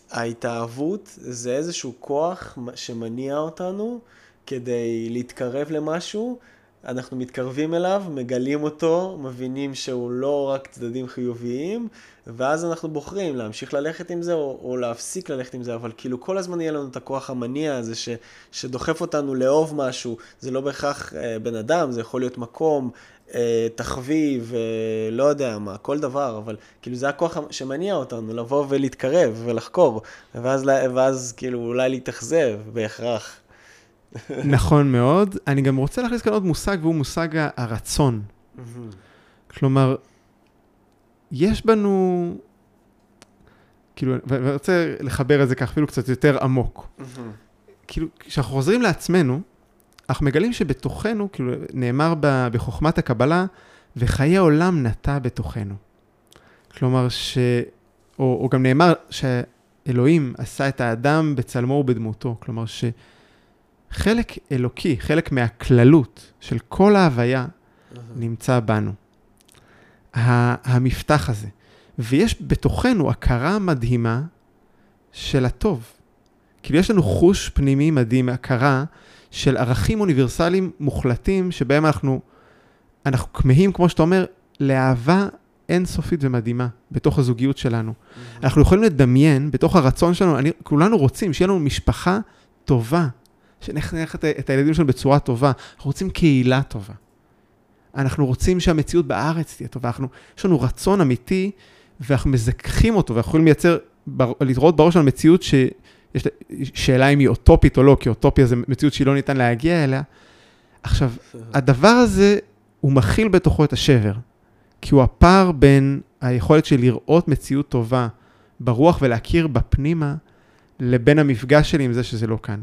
שההתאהבות זה איזשהו כוח שמניע אותנו כדי להתקרב למשהו. אנחנו מתקרבים אליו, מגלים אותו, מבינים שהוא לא רק צדדים חיוביים, ואז אנחנו בוחרים להמשיך ללכת עם זה או, או להפסיק ללכת עם זה, אבל כאילו כל הזמן יהיה לנו את הכוח המניע הזה ש, שדוחף אותנו לאהוב משהו. זה לא בהכרח אה, בן אדם, זה יכול להיות מקום, אה, תחביב, אה, לא יודע מה, כל דבר, אבל כאילו זה הכוח שמניע אותנו לבוא ולהתקרב ולחקור, ואז, ואז כאילו אולי להתאכזב בהכרח. נכון מאוד. אני גם רוצה להכניס כאן עוד מושג, והוא מושג הרצון. כלומר, יש בנו, כאילו, ואני רוצה לחבר את זה ככה אפילו קצת יותר עמוק. כאילו, כשאנחנו חוזרים לעצמנו, אנחנו מגלים שבתוכנו, כאילו, נאמר ב, בחוכמת הקבלה, וחיי העולם נטע בתוכנו. כלומר, ש... או, או גם נאמר שאלוהים עשה את האדם בצלמו ובדמותו. כלומר, שחלק אלוקי, חלק מהכללות של כל ההוויה, נמצא בנו. המפתח הזה. ויש בתוכנו הכרה מדהימה של הטוב. כאילו יש לנו חוש פנימי מדהים, הכרה של ערכים אוניברסליים מוחלטים, שבהם אנחנו, אנחנו כמהים, כמו שאתה אומר, לאהבה אינסופית ומדהימה בתוך הזוגיות שלנו. אנחנו יכולים לדמיין בתוך הרצון שלנו, אני, כולנו רוצים שיהיה לנו משפחה טובה, שנחנך את, את הילדים שלנו בצורה טובה, אנחנו רוצים קהילה טובה. אנחנו רוצים שהמציאות בארץ תהיה טובה, אנחנו, יש לנו רצון אמיתי, ואנחנו מזכחים אותו, ואנחנו יכולים לייצר, לראות בראש שלנו מציאות שיש שאלה אם היא אוטופית או לא, כי אוטופיה זה מציאות שהיא לא ניתן להגיע אליה. עכשיו, הדבר הזה, הוא מכיל בתוכו את השבר, כי הוא הפער בין היכולת של לראות מציאות טובה ברוח ולהכיר בפנימה, לבין המפגש שלי עם זה שזה לא כאן.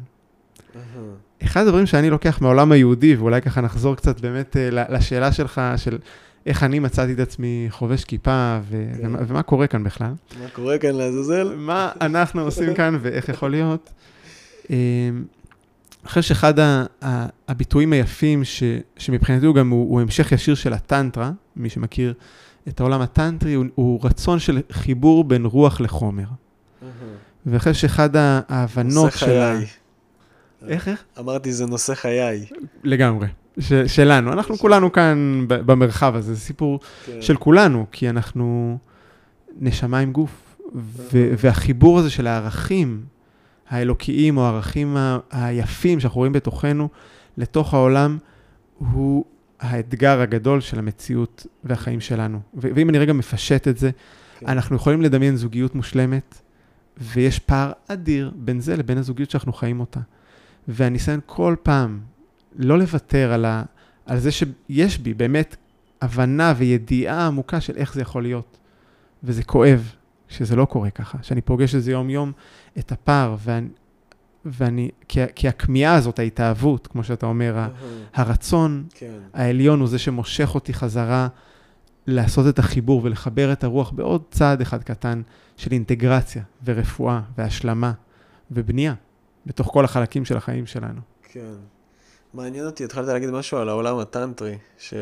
אחד הדברים שאני לוקח מהעולם היהודי, ואולי ככה נחזור קצת באמת לשאלה שלך, של איך אני מצאתי את עצמי חובש כיפה, ו- כן. ומה, ומה קורה כאן בכלל. מה קורה כאן לעזאזל? מה אנחנו עושים כאן ואיך יכול להיות. אני חושב שאחד הביטויים היפים, ש- שמבחינתי הוא גם הוא, הוא המשך ישיר של הטנטרה, מי שמכיר את העולם הטנטרי, הוא, הוא רצון של חיבור בין רוח לחומר. חושב שאחד ההבנות של... ה... איך, איך? אמרתי, זה נושא חיי. לגמרי. ש, שלנו, אנחנו כולנו כאן במרחב הזה, זה סיפור כן. של כולנו, כי אנחנו נשמה עם גוף, ו, והחיבור הזה של הערכים האלוקיים, או הערכים ה, היפים שאנחנו רואים בתוכנו, לתוך העולם, הוא האתגר הגדול של המציאות והחיים שלנו. ו, ואם אני רגע מפשט את זה, כן. אנחנו יכולים לדמיין זוגיות מושלמת, ויש פער אדיר בין זה לבין הזוגיות שאנחנו חיים אותה. והניסיון כל פעם לא לוותר על, ה, על זה שיש בי באמת הבנה וידיעה עמוקה של איך זה יכול להיות. וזה כואב שזה לא קורה ככה, שאני פוגש את זה יום-יום, את הפער, ואני, ואני כי, כי הכמיהה הזאת, ההתאהבות, כמו שאתה אומר, הרצון כן. העליון הוא זה שמושך אותי חזרה לעשות את החיבור ולחבר את הרוח בעוד צעד אחד קטן של אינטגרציה ורפואה והשלמה ובנייה בתוך כל החלקים של החיים שלנו. כן. מעניין אותי, התחלת להגיד משהו על העולם הטנטרי. ש...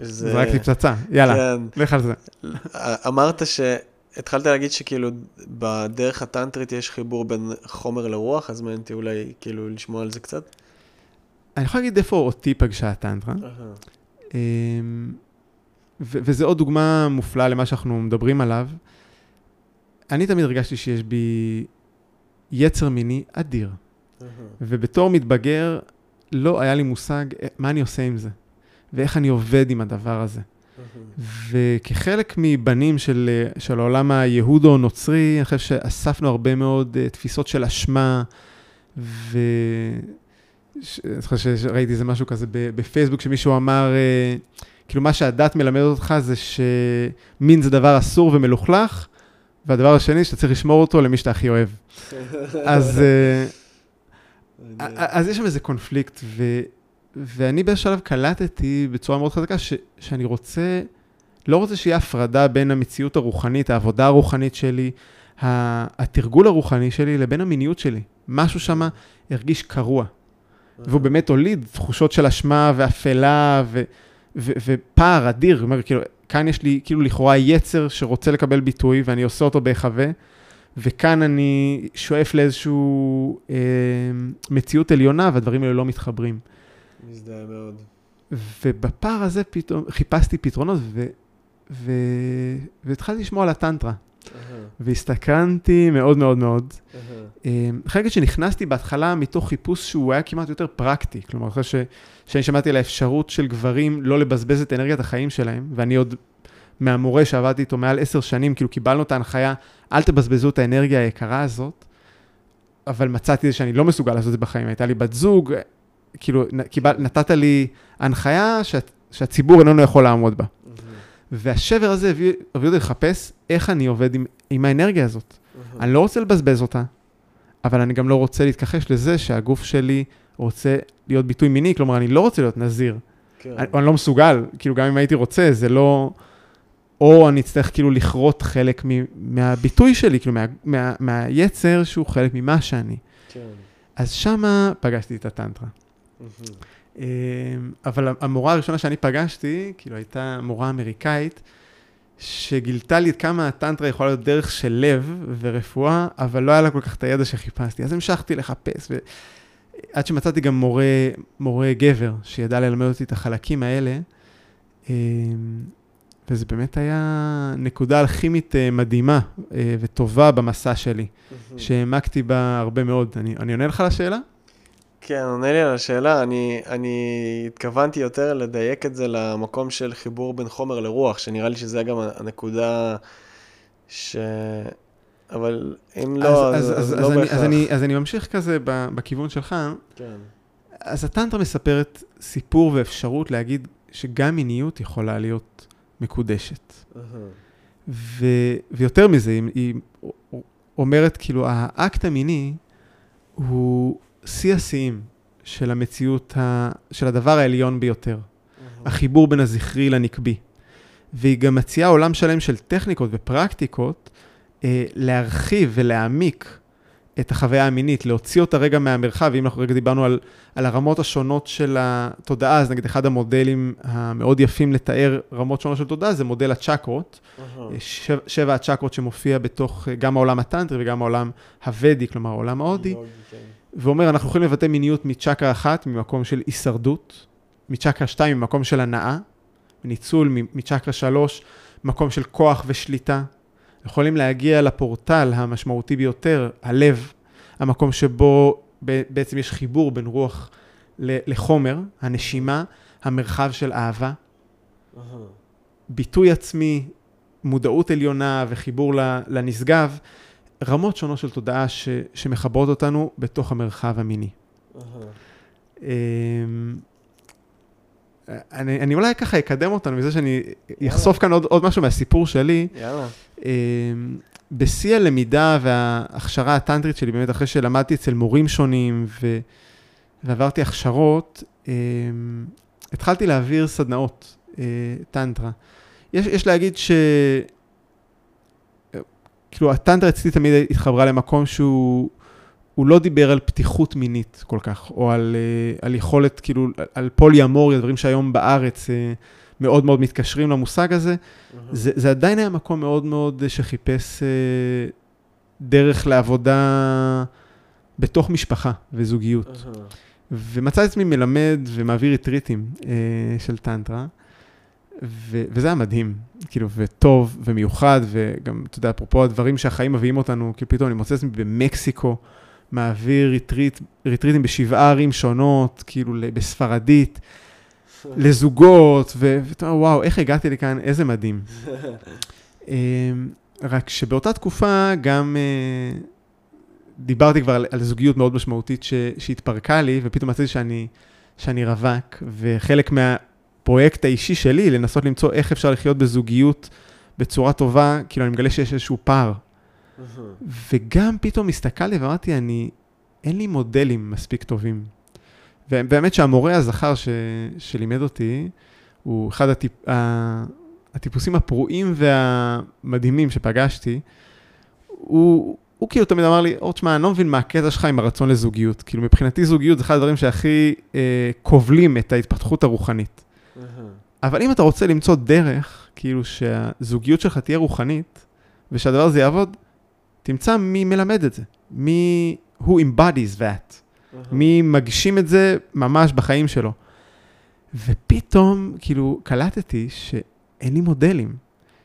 זה רק לי פצצה, יאללה, כן. לך על זה. אמרת ש... התחלת להגיד שכאילו בדרך הטנטרית יש חיבור בין חומר לרוח, אז מעניין אותי אולי כאילו לשמוע על זה קצת. אני יכול להגיד איפה אותי פגשה הטנטרה. וזו עוד דוגמה מופלאה למה שאנחנו מדברים עליו. אני תמיד הרגשתי שיש בי יצר מיני אדיר. ובתור מתבגר, לא היה לי מושג מה אני עושה עם זה, ואיך אני עובד עם הדבר הזה. וכחלק מבנים של, של העולם היהודו-נוצרי, אני חושב שאספנו הרבה מאוד uh, תפיסות של אשמה, ו... אני זוכר שראיתי איזה משהו כזה בפייסבוק, שמישהו אמר, אה, כאילו מה שהדת מלמדת אותך זה שמין זה דבר אסור ומלוכלך, והדבר השני, שאתה צריך לשמור אותו למי שאתה הכי אוהב. אז, אה, אז יש שם איזה קונפליקט, ו, ואני באיזשהו שלב קלטתי בצורה מאוד חזקה ש, שאני רוצה, לא רוצה שיהיה הפרדה בין המציאות הרוחנית, העבודה הרוחנית שלי, התרגול הרוחני שלי, לבין המיניות שלי. משהו שם הרגיש קרוע. והוא באמת הוליד תחושות של אשמה ואפלה ו, ו, ופער אדיר. אומר, כאילו, כאן יש לי כאילו לכאורה יצר שרוצה לקבל ביטוי ואני עושה אותו בהיחווה, וכאן אני שואף לאיזושהי אה, מציאות עליונה והדברים האלה לא מתחברים. מזדהה מאוד. ובפער הזה פתאום חיפשתי פתרונות ו, ו, והתחלתי לשמוע על הטנטרה. אהה, והסתקרנתי מאוד מאוד מאוד. אהה. אה, אני חייב להגיד שנכנסתי בהתחלה מתוך חיפוש שהוא היה כמעט יותר פרקטי. כלומר, אחרי ש, שאני שמעתי על האפשרות של גברים לא לבזבז את אנרגיית החיים שלהם, ואני עוד מהמורה שעבדתי איתו מעל עשר שנים, כאילו קיבלנו את ההנחיה, אל תבזבזו את האנרגיה היקרה הזאת, אבל מצאתי שאני לא מסוגל לעשות את זה בחיים. הייתה לי בת זוג, כאילו, קיבל, נתת לי הנחיה שה, שהציבור איננו יכול לעמוד בה. אהה, והשבר הזה הביא, הביא אותי לחפש איך אני עובד עם, עם האנרגיה הזאת. אהה. אני לא רוצה לבזבז אותה, אבל אני גם לא רוצה להתכחש לזה שהגוף שלי רוצה להיות ביטוי מיני, כלומר, אני לא רוצה להיות נזיר. כן. אני, אני לא מסוגל, כאילו, גם אם הייתי רוצה, זה לא... או אני אצטרך כאילו לכרות חלק מ, מהביטוי שלי, כאילו, מה, מה, מהיצר שהוא חלק ממה שאני. כן. אז שמה פגשתי את הטנטרה. אמ, אבל המורה הראשונה שאני פגשתי, כאילו הייתה מורה אמריקאית, שגילתה לי כמה הטנטרה יכולה להיות דרך של לב ורפואה, אבל לא היה לה כל כך את הידע שחיפשתי. אז המשכתי לחפש, ועד שמצאתי גם מורה, מורה גבר, שידע ללמד אותי את החלקים האלה, אמ, וזה באמת היה נקודה אלכימית אה, מדהימה אה, וטובה במסע שלי. שהעמקתי בה הרבה מאוד. אני, אני עונה לך לשאלה? כן, עונה לי על השאלה, אני, אני התכוונתי יותר לדייק את זה למקום של חיבור בין חומר לרוח, שנראה לי שזה גם הנקודה ש... אבל אם לא, אז, אז, אז, אז, לא אני, בהכרח. אז, אני, אז אני ממשיך כזה בכיוון שלך. כן. אז הטנטרה מספרת סיפור ואפשרות להגיד שגם מיניות יכולה להיות מקודשת. ו, ויותר מזה, היא, היא אומרת, כאילו, האקט המיני הוא שיא השיאים של המציאות, ה, של הדבר העליון ביותר. החיבור בין הזכרי לנקבי. והיא גם מציעה עולם שלם של טכניקות ופרקטיקות אה, להרחיב ולהעמיק את החוויה המינית, להוציא אותה רגע מהמרחב. אם אנחנו רגע דיברנו על, על הרמות השונות של התודעה, אז נגיד אחד המודלים המאוד יפים לתאר רמות שונות של תודעה זה מודל הצ'קרות. אהה. שבע, שבע הצ'קרות שמופיע בתוך אה, גם העולם הטנטרי וגם העולם הוודי, כלומר העולם ההודי. כן. ואומר, אנחנו יכולים לבטא מיניות מצ'קרה אחת, ממקום של הישרדות, מצ'קרה שתיים, ממקום של הנאה, ניצול מ- מצ'קרה שלוש, מקום של כוח ושליטה. יכולים להגיע לפורטל המשמעותי ביותר, הלב, המקום שבו בעצם יש חיבור בין רוח לחומר, הנשימה, המרחב של אהבה. ביטוי עצמי, מודעות עליונה וחיבור לנשגב, רמות שונות של תודעה ש- שמחברות אותנו בתוך המרחב המיני. אמ, אני, אני אולי ככה אקדם אותנו מזה שאני אחשוף כאן עוד, עוד משהו מהסיפור שלי. יאללה. אמ, בשיא הלמידה וההכשרה הטנטרית שלי, באמת אחרי שלמדתי אצל מורים שונים ו, ועברתי הכשרות, אמ, התחלתי להעביר סדנאות אה, טנטרה. יש, יש להגיד ש... כאילו, הטנטרה אצלי תמיד התחברה למקום שהוא הוא לא דיבר על פתיחות מינית כל כך, או על, אה, על יכולת, כאילו, על פולי-אמוריה, דברים שהיום בארץ אה, מאוד מאוד מתקשרים למושג הזה. אהה. זה, זה עדיין היה מקום מאוד מאוד אה, שחיפש דרך לעבודה בתוך משפחה וזוגיות. אהה. ומצא את עצמי מלמד ומעביר ריטריטים של טנטרה, ו- וזה היה מדהים, כאילו, וטוב ומיוחד, וגם, אתה יודע, אפרופו הדברים שהחיים מביאים אותנו, כאילו פתאום אני מוצא את עצמי במקסיקו, מעביר ריטריט, ריטריטים בשבעה ערים שונות, כאילו, בספרדית, לזוגות, ואתה אומר, וואו, איך הגעתי לכאן, איזה מדהים. אמ, רק שבאותה תקופה גם אה, דיברתי כבר על, על זוגיות מאוד משמעותית ש, שהתפרקה לי, ופתאום מצאתי שאני, שאני רווק, וחלק מהפרויקט האישי שלי, לנסות למצוא איך אפשר לחיות בזוגיות בצורה טובה, כאילו אני מגלה שיש איזשהו פער. וגם פתאום הסתכלתי ואמרתי, אני, אין לי מודלים מספיק טובים. ובאמת שהמורה הזכר ש, שלימד אותי, הוא אחד הטיפ, הטיפוסים הפרועים והמדהימים שפגשתי. הוא, הוא כאילו תמיד אמר לי, אור, תשמע, אני לא מבין מה הקטע שלך עם הרצון לזוגיות. כאילו, מבחינתי זוגיות זה אחד הדברים שהכי אה, כובלים את ההתפתחות הרוחנית. אבל אם אתה רוצה למצוא דרך, כאילו, שהזוגיות שלך תהיה רוחנית, ושהדבר הזה יעבוד, תמצא מי מלמד את זה. מי, who embodies that. מי מגשים את זה ממש בחיים שלו. ופתאום, כאילו, קלטתי שאין לי מודלים.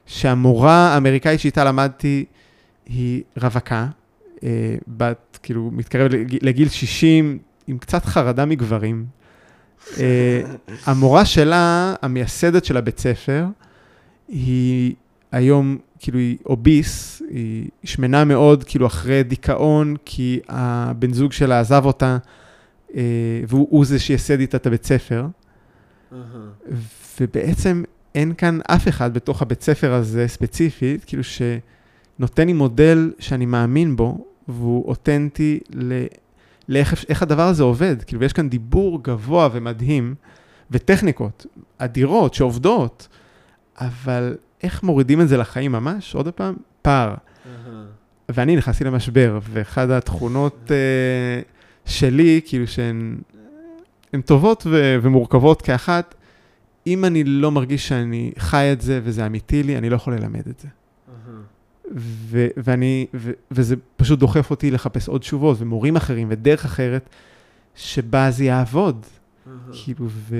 שהמורה האמריקאית שאיתה למדתי היא רווקה, אה, בת, כאילו, מתקרבת לגיל 60, עם קצת חרדה מגברים. אה, המורה שלה, המייסדת של הבית ספר, היא היום, כאילו, היא אוביס, היא שמנה מאוד, כאילו, אחרי דיכאון, כי הבן זוג שלה עזב אותה, אה, והוא זה שייסד איתה את הבית ספר. ובעצם אין כאן אף אחד בתוך הבית ספר הזה ספציפית, כאילו שנותן לי מודל שאני מאמין בו, והוא אותנטי ל... לאיך איך הדבר הזה עובד. כאילו, יש כאן דיבור גבוה ומדהים, וטכניקות אדירות שעובדות, אבל איך מורידים את זה לחיים ממש? עוד פעם, פער. ואני נכנסתי למשבר, ואחת התכונות uh, שלי, כאילו שהן טובות ו- ומורכבות כאחת, אם אני לא מרגיש שאני חי את זה וזה אמיתי לי, אני לא יכול ללמד את זה. ו- ואני, ו- וזה פשוט דוחף אותי לחפש עוד תשובות ומורים אחרים ודרך אחרת, שבה זה יעבוד. כאילו, ו...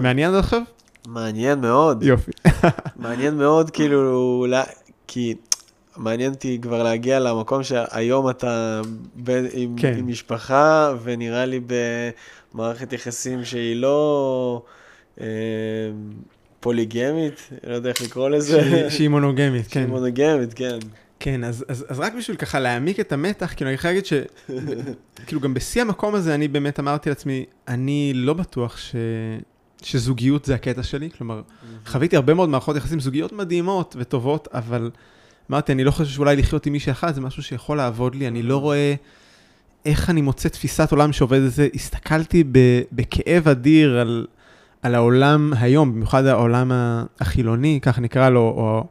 מעניין עד עכשיו? מעניין מאוד. יופי. מעניין מאוד, כאילו, לא, כי מעניין אותי כבר להגיע למקום שהיום אתה בין, עם, כן. עם משפחה, ונראה לי במערכת יחסים שהיא לא... אה, פוליגמית, לא יודע איך לקרוא לזה. שהיא מונוגמית, כן. שהיא מונוגמית, כן. כן, אז, אז, אז רק בשביל ככה להעמיק את המתח, כאילו אני חייב להגיד ש... כאילו גם בשיא המקום הזה אני באמת אמרתי לעצמי, אני לא בטוח ש... שזוגיות זה הקטע שלי, כלומר, חוויתי הרבה מאוד מערכות יחסים, זוגיות מדהימות וטובות, אבל אמרתי, אני לא חושב שאולי לחיות עם מישהי אחת זה משהו שיכול לעבוד לי, אני לא רואה איך אני מוצא תפיסת עולם שעובד את זה. הסתכלתי בכאב אדיר על, על העולם היום, במיוחד העולם החילוני, כך נקרא לו, או...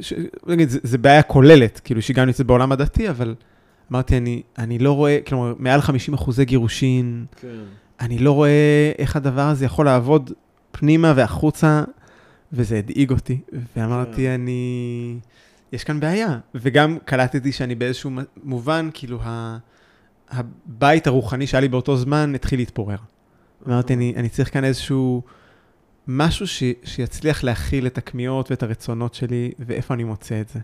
ש... נגיד, זה, זה בעיה כוללת, כאילו שהיא נמצאת בעולם הדתי, אבל אמרתי, אני, אני לא רואה, כלומר, מעל 50 אחוזי גירושין, כן. אני לא רואה איך הדבר הזה יכול לעבוד פנימה והחוצה, וזה הדאיג אותי, ואמרתי, כן. אני... יש כאן בעיה. וגם קלטתי שאני באיזשהו מובן, כאילו, ה... הבית הרוחני שהיה לי באותו זמן התחיל להתפורר. אמרתי, אני, אני צריך כאן איזשהו משהו ש, שיצליח להכיל את הכמיהות ואת הרצונות שלי, ואיפה אני מוצא את זה.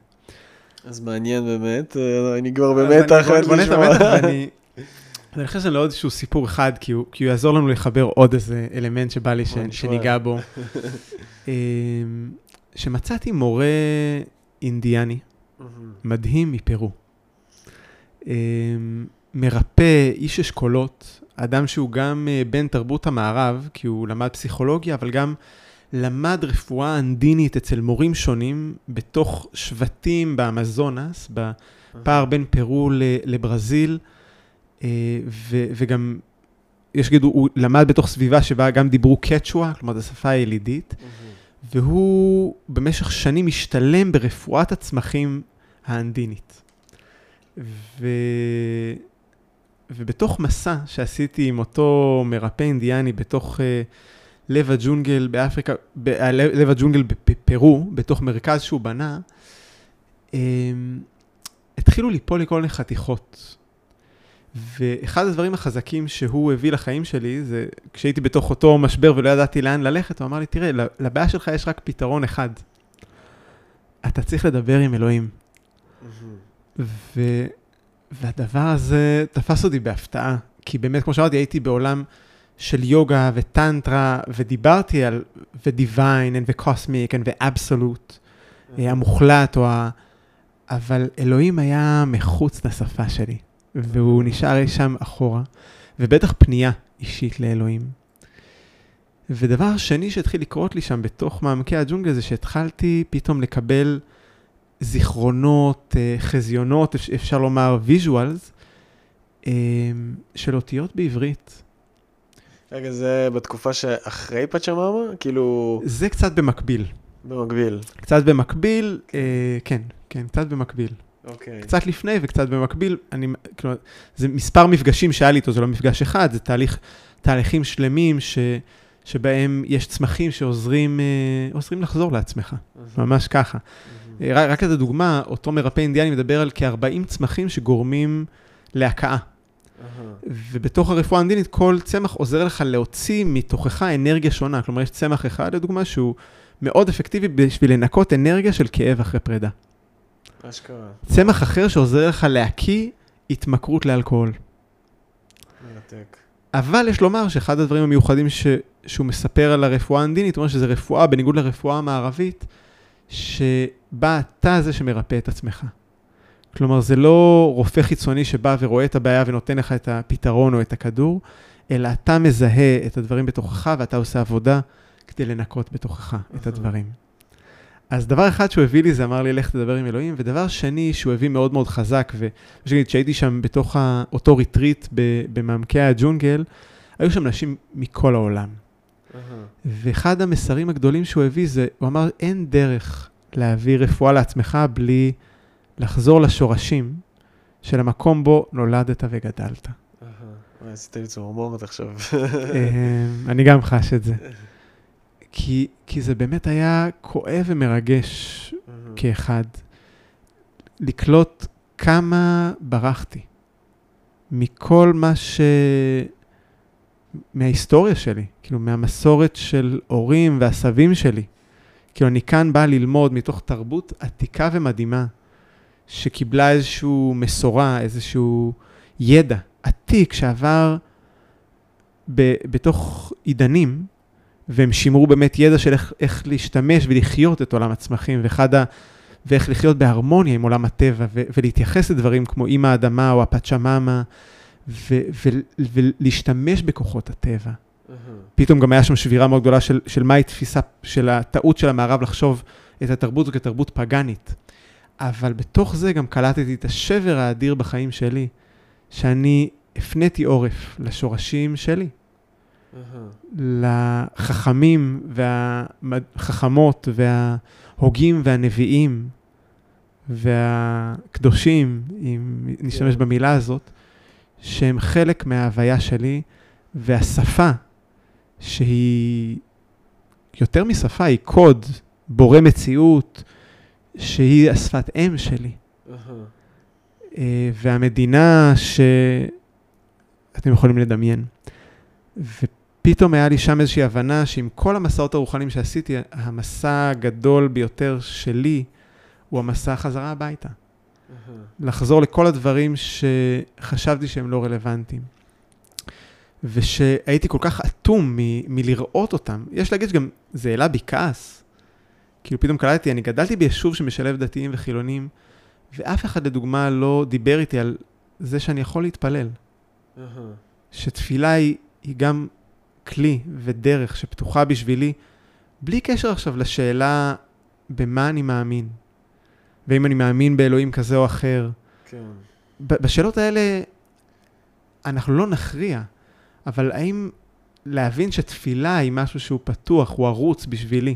אז מעניין באמת, אה, אני כבר במתח עד לשמוע. אני חושב שזה לא עוד איזשהו סיפור אחד, כי הוא, כי הוא יעזור לנו לחבר עוד איזה אלמנט שבא לי ש, שניגע בו. אמ, שמצאתי מורה אינדיאני, מדהים מפרו. אמ, מרפא, איש אשכולות, אדם שהוא גם אה, בן תרבות המערב, כי הוא למד פסיכולוגיה, אבל גם למד רפואה אנדינית אצל מורים שונים בתוך שבטים באמזונס, בפער בין פרו לברזיל, אה, וגם, יש להגיד, הוא למד בתוך סביבה שבה גם דיברו קצ'ואה, כלומר, זו שפה ילידית, והוא במשך שנים השתלם ברפואת הצמחים האנדינית. ו... ובתוך מסע שעשיתי עם אותו מרפא אינדיאני בתוך uh, לב הג'ונגל באפריקה, ב, uh, לב הג'ונגל בפרו, בתוך מרכז שהוא בנה, um, התחילו ליפול לי כל מיני חתיכות. ואחד הדברים החזקים שהוא הביא לחיים שלי, זה כשהייתי בתוך אותו משבר ולא ידעתי לאן ללכת, הוא אמר לי, תראה, לבעיה שלך יש רק פתרון אחד. אתה צריך לדבר עם אלוהים. Mm-hmm. והדבר הזה תפס אותי בהפתעה, כי באמת, כמו שאמרתי, הייתי בעולם של יוגה וטנטרה, ודיברתי על ו-divine and ו-cosmic and ו-absolute, mm-hmm. המוחלט, או אבל אלוהים היה מחוץ לשפה שלי, והוא נשאר אי שם אחורה, ובטח פנייה אישית לאלוהים. ודבר שני שהתחיל לקרות לי שם בתוך מעמקי הג'ונגל זה שהתחלתי פתאום לקבל זיכרונות, אה, חזיונות, אפשר לומר visuals, אה, של אותיות בעברית. רגע, זה בתקופה שאחרי פצ'מאמה? כאילו... זה קצת במקביל. במקביל. קצת במקביל, אה, כן, כן, קצת במקביל. אוקיי. קצת לפני וקצת במקביל, אני, כלומר, זה מספר מפגשים שהיה לי איתו, זה לא מפגש אחד, זה תהליך, תהליכים שלמים ש, שבהם יש צמחים שעוזרים אה, לחזור לעצמך, ממש ככה. אה, רק, את הדוגמה, אותו מרפא אינדיאני מדבר על כ-40 צמחים שגורמים להכאה. ובתוך הרפואה האנדינית, כל צמח עוזר לך להוציא מתוכך אנרגיה שונה. כלומר, יש צמח אחד, לדוגמה, שהוא מאוד אפקטיבי בשביל לנקות אנרגיה של כאב אחרי פרידה. אשכרה. צמח אחר שעוזר לך להקיא התמכרות לאלכוהול. מרתק. אבל יש לומר שאחד הדברים המיוחדים ש... שהוא מספר על הרפואה האנדינית, הוא אומר שזה רפואה, בניגוד לרפואה המערבית, שבה אתה זה שמרפא את עצמך. כלומר, זה לא רופא חיצוני שבא ורואה את הבעיה ונותן לך את הפתרון או את הכדור, אלא אתה מזהה את הדברים בתוכך ואתה עושה עבודה כדי לנקות בתוכך את הדברים. אז דבר אחד שהוא הביא לי זה אמר לי, לך תדבר עם אלוהים, ודבר שני שהוא הביא מאוד מאוד חזק, וכשהייתי שם בתוך אותו ריטריט במעמקי הג'ונגל, היו שם נשים מכל העולם. ואחד המסרים הגדולים שהוא הביא זה, הוא אמר, אין דרך להביא רפואה לעצמך בלי לחזור לשורשים של המקום בו נולדת וגדלת. עשית לי צמרמורת עכשיו. אמ, אני גם חש את זה. כי, כי זה באמת היה כואב ומרגש כאחד, לקלוט כמה ברחתי מכל מה ש... מההיסטוריה שלי, כאילו מהמסורת של הורים והסבים שלי. כאילו אני כאן בא ללמוד מתוך תרבות עתיקה ומדהימה, שקיבלה איזושהי מסורה, איזשהו ידע עתיק שעבר ב, בתוך עידנים, והם שימרו באמת ידע של איך, איך להשתמש ולחיות את עולם הצמחים, ואחד ה... ואיך לחיות בהרמוניה עם עולם הטבע, ו- ולהתייחס לדברים כמו אימא האדמה או הפצ'ממה, ו- ו- ולהשתמש בכוחות הטבע. Uh-huh. פתאום גם היה שם שבירה מאוד גדולה של, של מהי תפיסה, של הטעות של המערב לחשוב את התרבות הזו כתרבות פגאנית. אבל בתוך זה גם קלטתי את השבר האדיר בחיים שלי, שאני הפניתי עורף לשורשים שלי. לחכמים והחכמות וההוגים והנביאים והקדושים, אם נשתמש כן. במילה הזאת, שהם חלק מההוויה שלי, והשפה, שהיא יותר משפה, היא קוד, בורא מציאות, שהיא השפת אם שלי. אה, והמדינה שאתם יכולים לדמיין. פתאום היה לי שם איזושהי הבנה שעם כל המסעות הרוחניים שעשיתי, המסע הגדול ביותר שלי הוא המסע חזרה הביתה. Uh-huh. לחזור לכל הדברים שחשבתי שהם לא רלוונטיים. ושהייתי כל כך אטום מ- מלראות אותם. יש להגיד שגם זה העלה בי כעס. כאילו פתאום קלטתי, אני גדלתי ביישוב שמשלב דתיים וחילונים, ואף אחד לדוגמה לא דיבר איתי על זה שאני יכול להתפלל. Uh-huh. שתפילה היא, היא גם כלי ודרך שפתוחה בשבילי, בלי קשר עכשיו לשאלה במה אני מאמין, ואם אני מאמין באלוהים כזה או אחר. כן. בשאלות האלה אנחנו לא נכריע, אבל האם להבין שתפילה היא משהו שהוא פתוח, הוא ערוץ בשבילי.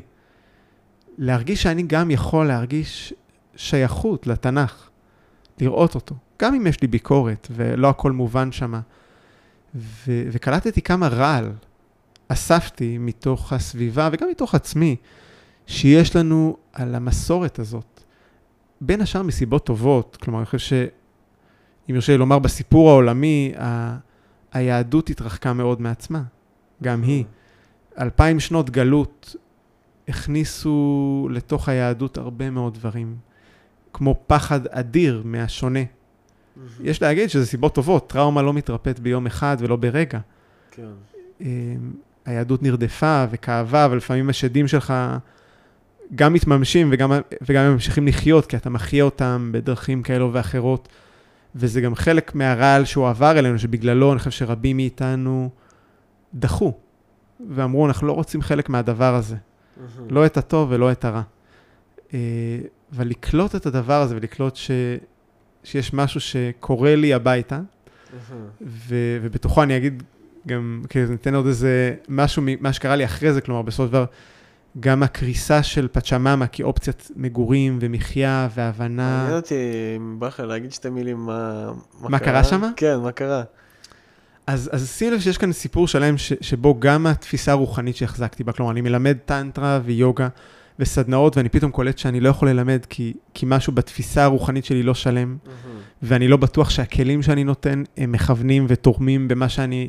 להרגיש שאני גם יכול להרגיש שייכות לתנ"ך, לראות אותו, גם אם יש לי ביקורת ולא הכל מובן שמה. ו- וקלטתי כמה רעל אספתי מתוך הסביבה וגם מתוך עצמי, שיש לנו על המסורת הזאת. בין השאר מסיבות טובות, כלומר, אני חושב שאם יורשה לי לומר, בסיפור העולמי, ה... היהדות התרחקה מאוד מעצמה, גם היא. אלפיים שנות גלות הכניסו לתוך היהדות הרבה מאוד דברים, כמו פחד אדיר מהשונה. יש להגיד שזה סיבות טובות, טראומה לא מתרפאת ביום אחד ולא ברגע. כן. אמ, היהדות נרדפה וכאבה, אבל לפעמים השדים שלך גם מתממשים וגם, וגם הם ממשיכים לחיות, כי אתה מחיה אותם בדרכים כאלו ואחרות. וזה גם חלק מהרעל שהוא עבר אלינו, שבגללו אני חושב שרבים מאיתנו דחו, ואמרו, אנחנו לא רוצים חלק מהדבר הזה, לא את הטוב ולא את הרע. אה, אבל לקלוט את הדבר הזה ולקלוט ש, שיש משהו שקורה לי הביתה, ו, ובתוכו אני אגיד גם, כאילו, ניתן עוד איזה משהו ממה שקרה לי אחרי זה, כלומר, בסופו של דבר, גם הקריסה של פצ'ממה כאופציית מגורים ומחיה והבנה. מעניין אותי, לך להגיד שתי מילים, מה, מה קרה שמה? כן, מה קרה. אז, אז שים לב שיש כאן סיפור שלם ש, שבו גם התפיסה הרוחנית שהחזקתי בה, כלומר, אני מלמד טנטרה ויוגה וסדנאות, ואני פתאום קולט שאני לא יכול ללמד כי, כי משהו בתפיסה הרוחנית שלי לא שלם, ואני לא בטוח שהכלים שאני נותן הם מכוונים ותורמים במה שאני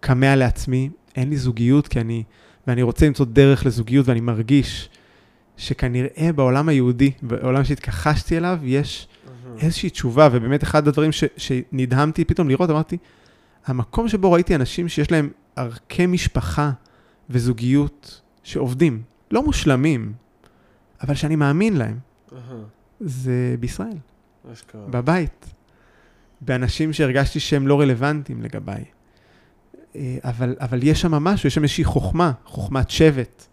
קמע לעצמי. אין לי זוגיות כי אני, ואני רוצה למצוא דרך לזוגיות, ואני מרגיש שכנראה בעולם היהודי, בעולם שהתכחשתי אליו, יש איזושהי תשובה, ובאמת אחד הדברים ש, שנדהמתי פתאום לראות, אמרתי, המקום שבו ראיתי אנשים שיש להם ערכי משפחה וזוגיות שעובדים, לא מושלמים, אבל שאני מאמין להם, זה בישראל, בבית, באנשים שהרגשתי שהם לא רלוונטיים לגביי. אה, אבל, אבל יש שם משהו, יש שם איזושהי חוכמה, חוכמת שבט,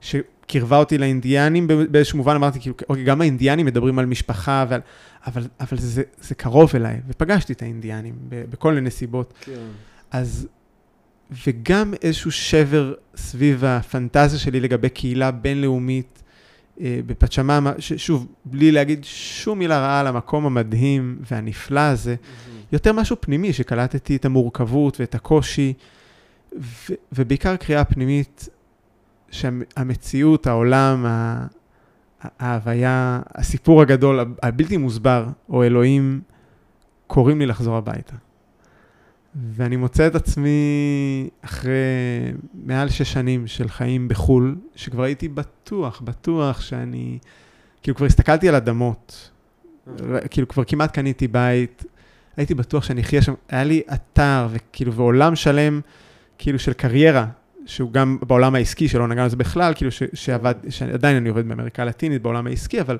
שקירבה אותי לאינדיאנים באיזשהו מובן, אמרתי, כאילו, אוקיי, גם האינדיאנים מדברים על משפחה, ועל, אבל, אבל זה, זה קרוב אליי, ופגשתי את האינדיאנים בכל מיני סיבות. כן. אז, וגם איזשהו שבר סביב הפנטזיה שלי לגבי קהילה בינלאומית אה, בפצ'ממה, ששוב, בלי להגיד שום מילה רעה על המקום המדהים והנפלא הזה, יותר משהו פנימי, שקלטתי את המורכבות ואת הקושי, ו- ובעיקר קריאה פנימית, שהמציאות, העולם, ההוויה, הסיפור הגדול, הבלתי מוסבר, או אלוהים, קוראים לי לחזור הביתה. ואני מוצא את עצמי אחרי מעל שש שנים של חיים בחו"ל, שכבר הייתי בטוח, בטוח שאני, כאילו כבר הסתכלתי על אדמות, כאילו כבר כמעט קניתי בית, הייתי בטוח שאני אחיה שם, היה לי אתר וכאילו, ועולם שלם, כאילו של קריירה, שהוא גם בעולם העסקי, שלא נגענו בזה בכלל, כאילו ש, שעבד, שעדיין אני עובד באמריקה הלטינית, בעולם העסקי, אבל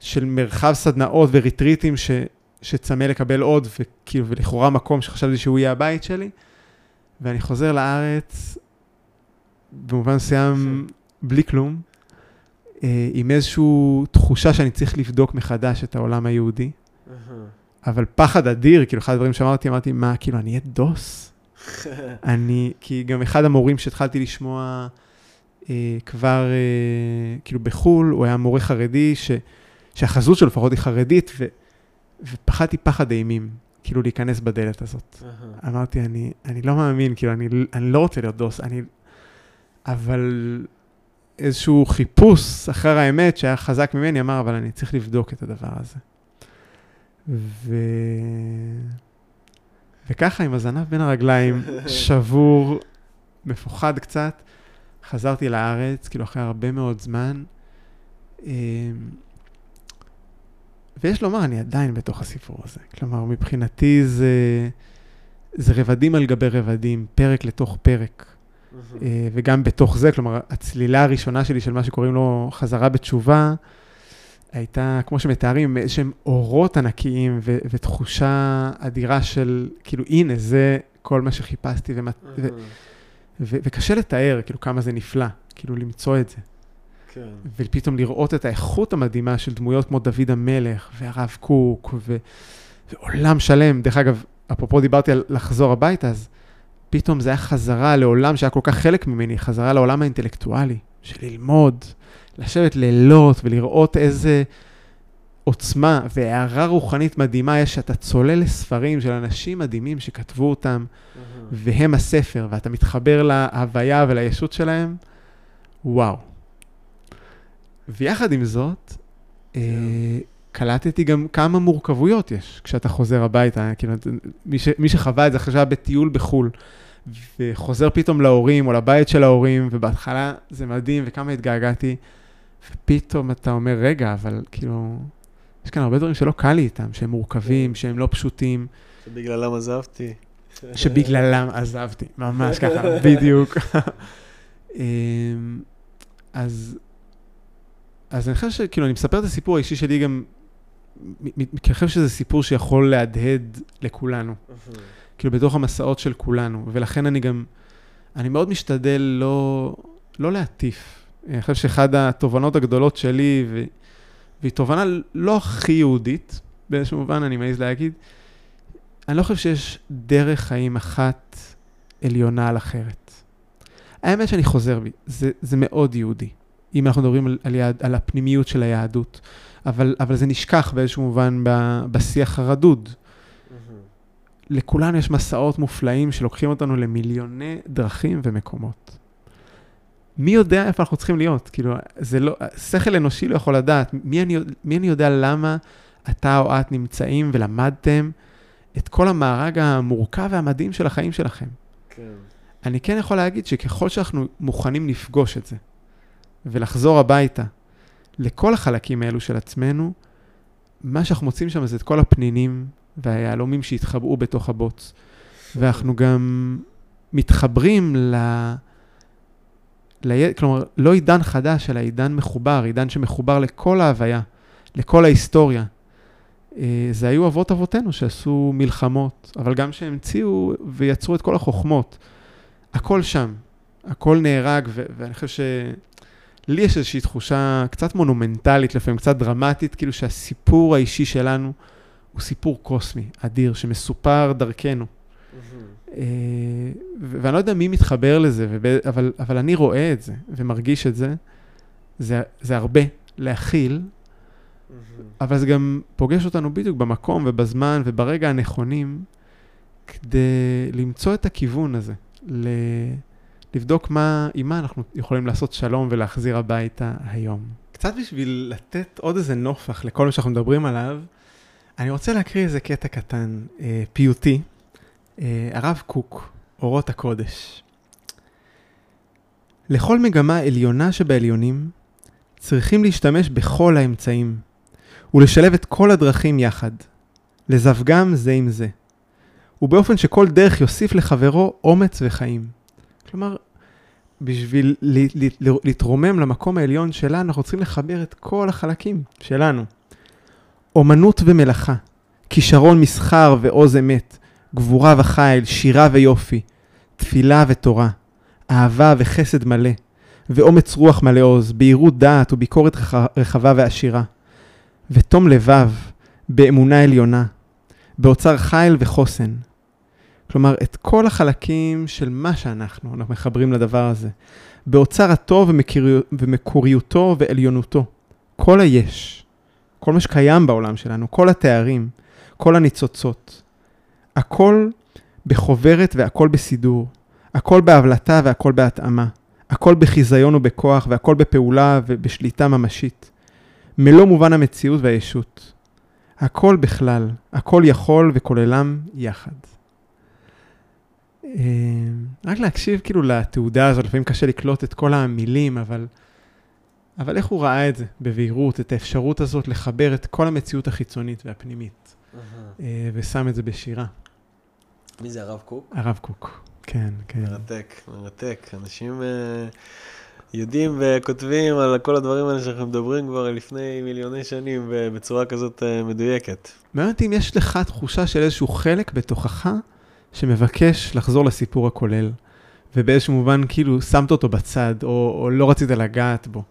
של מרחב סדנאות וריטריטים ש, שצמא לקבל עוד, וכאילו, ולכאורה מקום שחשבתי שהוא יהיה הבית שלי, ואני חוזר לארץ, במובן מסוים, בלי כלום, אה, עם איזושהי תחושה שאני צריך לבדוק מחדש את העולם היהודי. אבל פחד אדיר, כאילו, אחד הדברים שאמרתי, אמרתי, מה, כאילו, אני אהיה דוס? אני, כי גם אחד המורים שהתחלתי לשמוע אה, כבר, אה, כאילו, בחו"ל, הוא היה מורה חרדי, ש, שהחזות שלו לפחות היא חרדית, ו, ופחדתי פחד אימים, כאילו, להיכנס בדלת הזאת. אמרתי, אני, אני לא מאמין, כאילו, אני, אני לא רוצה להיות דוס, אני... אבל איזשהו חיפוש אחר האמת שהיה חזק ממני, אמר, אבל אני צריך לבדוק את הדבר הזה. ו... וככה עם הזנב בין הרגליים, שבור, מפוחד קצת, חזרתי לארץ, כאילו אחרי הרבה מאוד זמן. אמ, ויש לומר, אני עדיין בתוך הסיפור הזה. כלומר, מבחינתי זה, זה רבדים על גבי רבדים, פרק לתוך פרק. אה, וגם בתוך זה, כלומר, הצלילה הראשונה שלי של מה שקוראים לו חזרה בתשובה, הייתה, כמו שמתארים, איזשהם אורות ענקיים ו- ותחושה אדירה של, כאילו, הנה, זה כל מה שחיפשתי, ומת... ו- ו- וקשה לתאר, כאילו, כמה זה נפלא, כאילו, למצוא את זה. כן. ופתאום לראות את האיכות המדהימה של דמויות כמו דוד המלך, והרב קוק, ו- ועולם שלם. דרך אגב, אפרופו דיברתי על לחזור הביתה, אז פתאום זה היה חזרה לעולם שהיה כל כך חלק ממני, חזרה לעולם האינטלקטואלי, של ללמוד, לשבת לילות ולראות איזה עוצמה והערה רוחנית מדהימה יש, שאתה צולל לספרים של אנשים מדהימים שכתבו אותם, והם הספר, ואתה מתחבר להוויה ולישות שלהם, וואו. ויחד עם זאת, אה, קלטתי גם כמה מורכבויות יש כשאתה חוזר הביתה, כאילו, מי, ש, מי שחווה את זה עכשיו בטיול בחו"ל, וחוזר פתאום להורים או לבית של ההורים, ובהתחלה זה מדהים וכמה התגעגעתי, ופתאום אתה אומר, רגע, אבל כאילו, יש כאן הרבה דברים שלא קל לי איתם, שהם מורכבים, כן. שהם לא פשוטים. שבגללם עזבתי. שבגללם עזבתי, ממש ככה, בדיוק. אמ, אז, אז אני חושב שכאילו, אני מספר את הסיפור האישי שלי גם, כי אני חושב שזה סיפור שיכול להדהד לכולנו, כאילו בתוך המסעות של כולנו, ולכן אני גם, אני מאוד משתדל לא, לא להטיף. אני חושב שאחד התובנות הגדולות שלי, ו, והיא תובנה לא הכי יהודית, באיזשהו מובן, אני מעז להגיד, אני לא חושב שיש דרך חיים אחת עליונה על אחרת. האמת שאני חוזר בי, זה, זה מאוד יהודי. אם אנחנו מדברים על, על, יעד, על הפנימיות של היהדות, אבל, אבל זה נשכח באיזשהו מובן ב, בשיח הרדוד. לכולנו יש מסעות מופלאים שלוקחים אותנו למיליוני דרכים ומקומות. מי יודע איפה אנחנו צריכים להיות? כאילו, זה לא, שכל אנושי לא יכול לדעת. מי אני, מי אני יודע למה אתה או את נמצאים ולמדתם את כל המארג המורכב והמדהים של החיים שלכם? כן. אני כן יכול להגיד שככל שאנחנו מוכנים לפגוש את זה ולחזור הביתה לכל החלקים האלו של עצמנו, מה שאנחנו מוצאים שם זה את כל הפנינים והיהלומים שהתחבאו בתוך הבוץ. ואנחנו גם מתחברים ל... כלומר, לא עידן חדש, אלא עידן מחובר, עידן שמחובר לכל ההוויה, לכל ההיסטוריה. אה, זה היו אבות אבותינו שעשו מלחמות, אבל גם שהמציאו ויצרו את כל החוכמות. הכל שם, הכל נהרג, ו- ואני חושב שלי יש איזושהי תחושה קצת מונומנטלית, לפעמים קצת דרמטית, כאילו שהסיפור האישי שלנו הוא סיפור קוסמי, אדיר, שמסופר דרכנו. ו- ואני לא יודע מי מתחבר לזה, וב- אבל, אבל אני רואה את זה ומרגיש את זה. זה, זה הרבה להכיל, אבל זה גם פוגש אותנו בדיוק במקום ובזמן וברגע הנכונים, כדי למצוא את הכיוון הזה, ל... לבדוק מה, עם מה אנחנו יכולים לעשות שלום ולהחזיר הביתה היום. קצת בשביל לתת עוד איזה נופח לכל מה שאנחנו מדברים עליו, אני רוצה להקריא איזה קטע קטן, אה, פיוטי, אה, הרב קוק, אורות הקודש. לכל מגמה עליונה שבעליונים, צריכים להשתמש בכל האמצעים, ולשלב את כל הדרכים יחד, לזווגם זה עם זה, ובאופן שכל דרך יוסיף לחברו אומץ וחיים. כלומר, בשביל להתרומם למקום העליון שלנו, אנחנו צריכים לחבר את כל החלקים שלנו. אומנות ומלאכה, כישרון מסחר ועוז אמת, גבורה וחיל, שירה ויופי, תפילה ותורה, אהבה וחסד מלא, ואומץ רוח מלא עוז, בהירות דעת וביקורת רח- רחבה ועשירה, ותום לבב, באמונה עליונה, באוצר חיל וחוסן. כלומר, את כל החלקים של מה שאנחנו, אנחנו מחברים לדבר הזה, באוצר הטוב ומקורי- ומקוריותו ועליונותו. כל היש, כל מה שקיים בעולם שלנו, כל התארים, כל הניצוצות. הכל בחוברת והכל בסידור. הכל בהבלטה והכל בהתאמה. הכל בחיזיון ובכוח והכל בפעולה ובשליטה ממשית. מלוא מובן המציאות והישות. הכל בכלל, הכל יכול וכוללם יחד. אה, רק להקשיב כאילו לתעודה הזאת, לפעמים קשה לקלוט את כל המילים, אבל, אבל איך הוא ראה את זה בבהירות, את האפשרות הזאת לחבר את כל המציאות החיצונית והפנימית, ושם את זה בשירה. מי זה הרב קוק? הרב קוק. כן, כן. מרתק, מרתק. אנשים אה, יודעים וכותבים על כל הדברים האלה שאנחנו מדברים כבר לפני מיליוני שנים בצורה כזאת אה, מדויקת. מעניין אותי אם יש לך תחושה של איזשהו חלק בתוכך שמבקש לחזור לסיפור הכולל, ובאיזשהו מובן כאילו שמת אותו בצד, או, או לא רצית לגעת בו.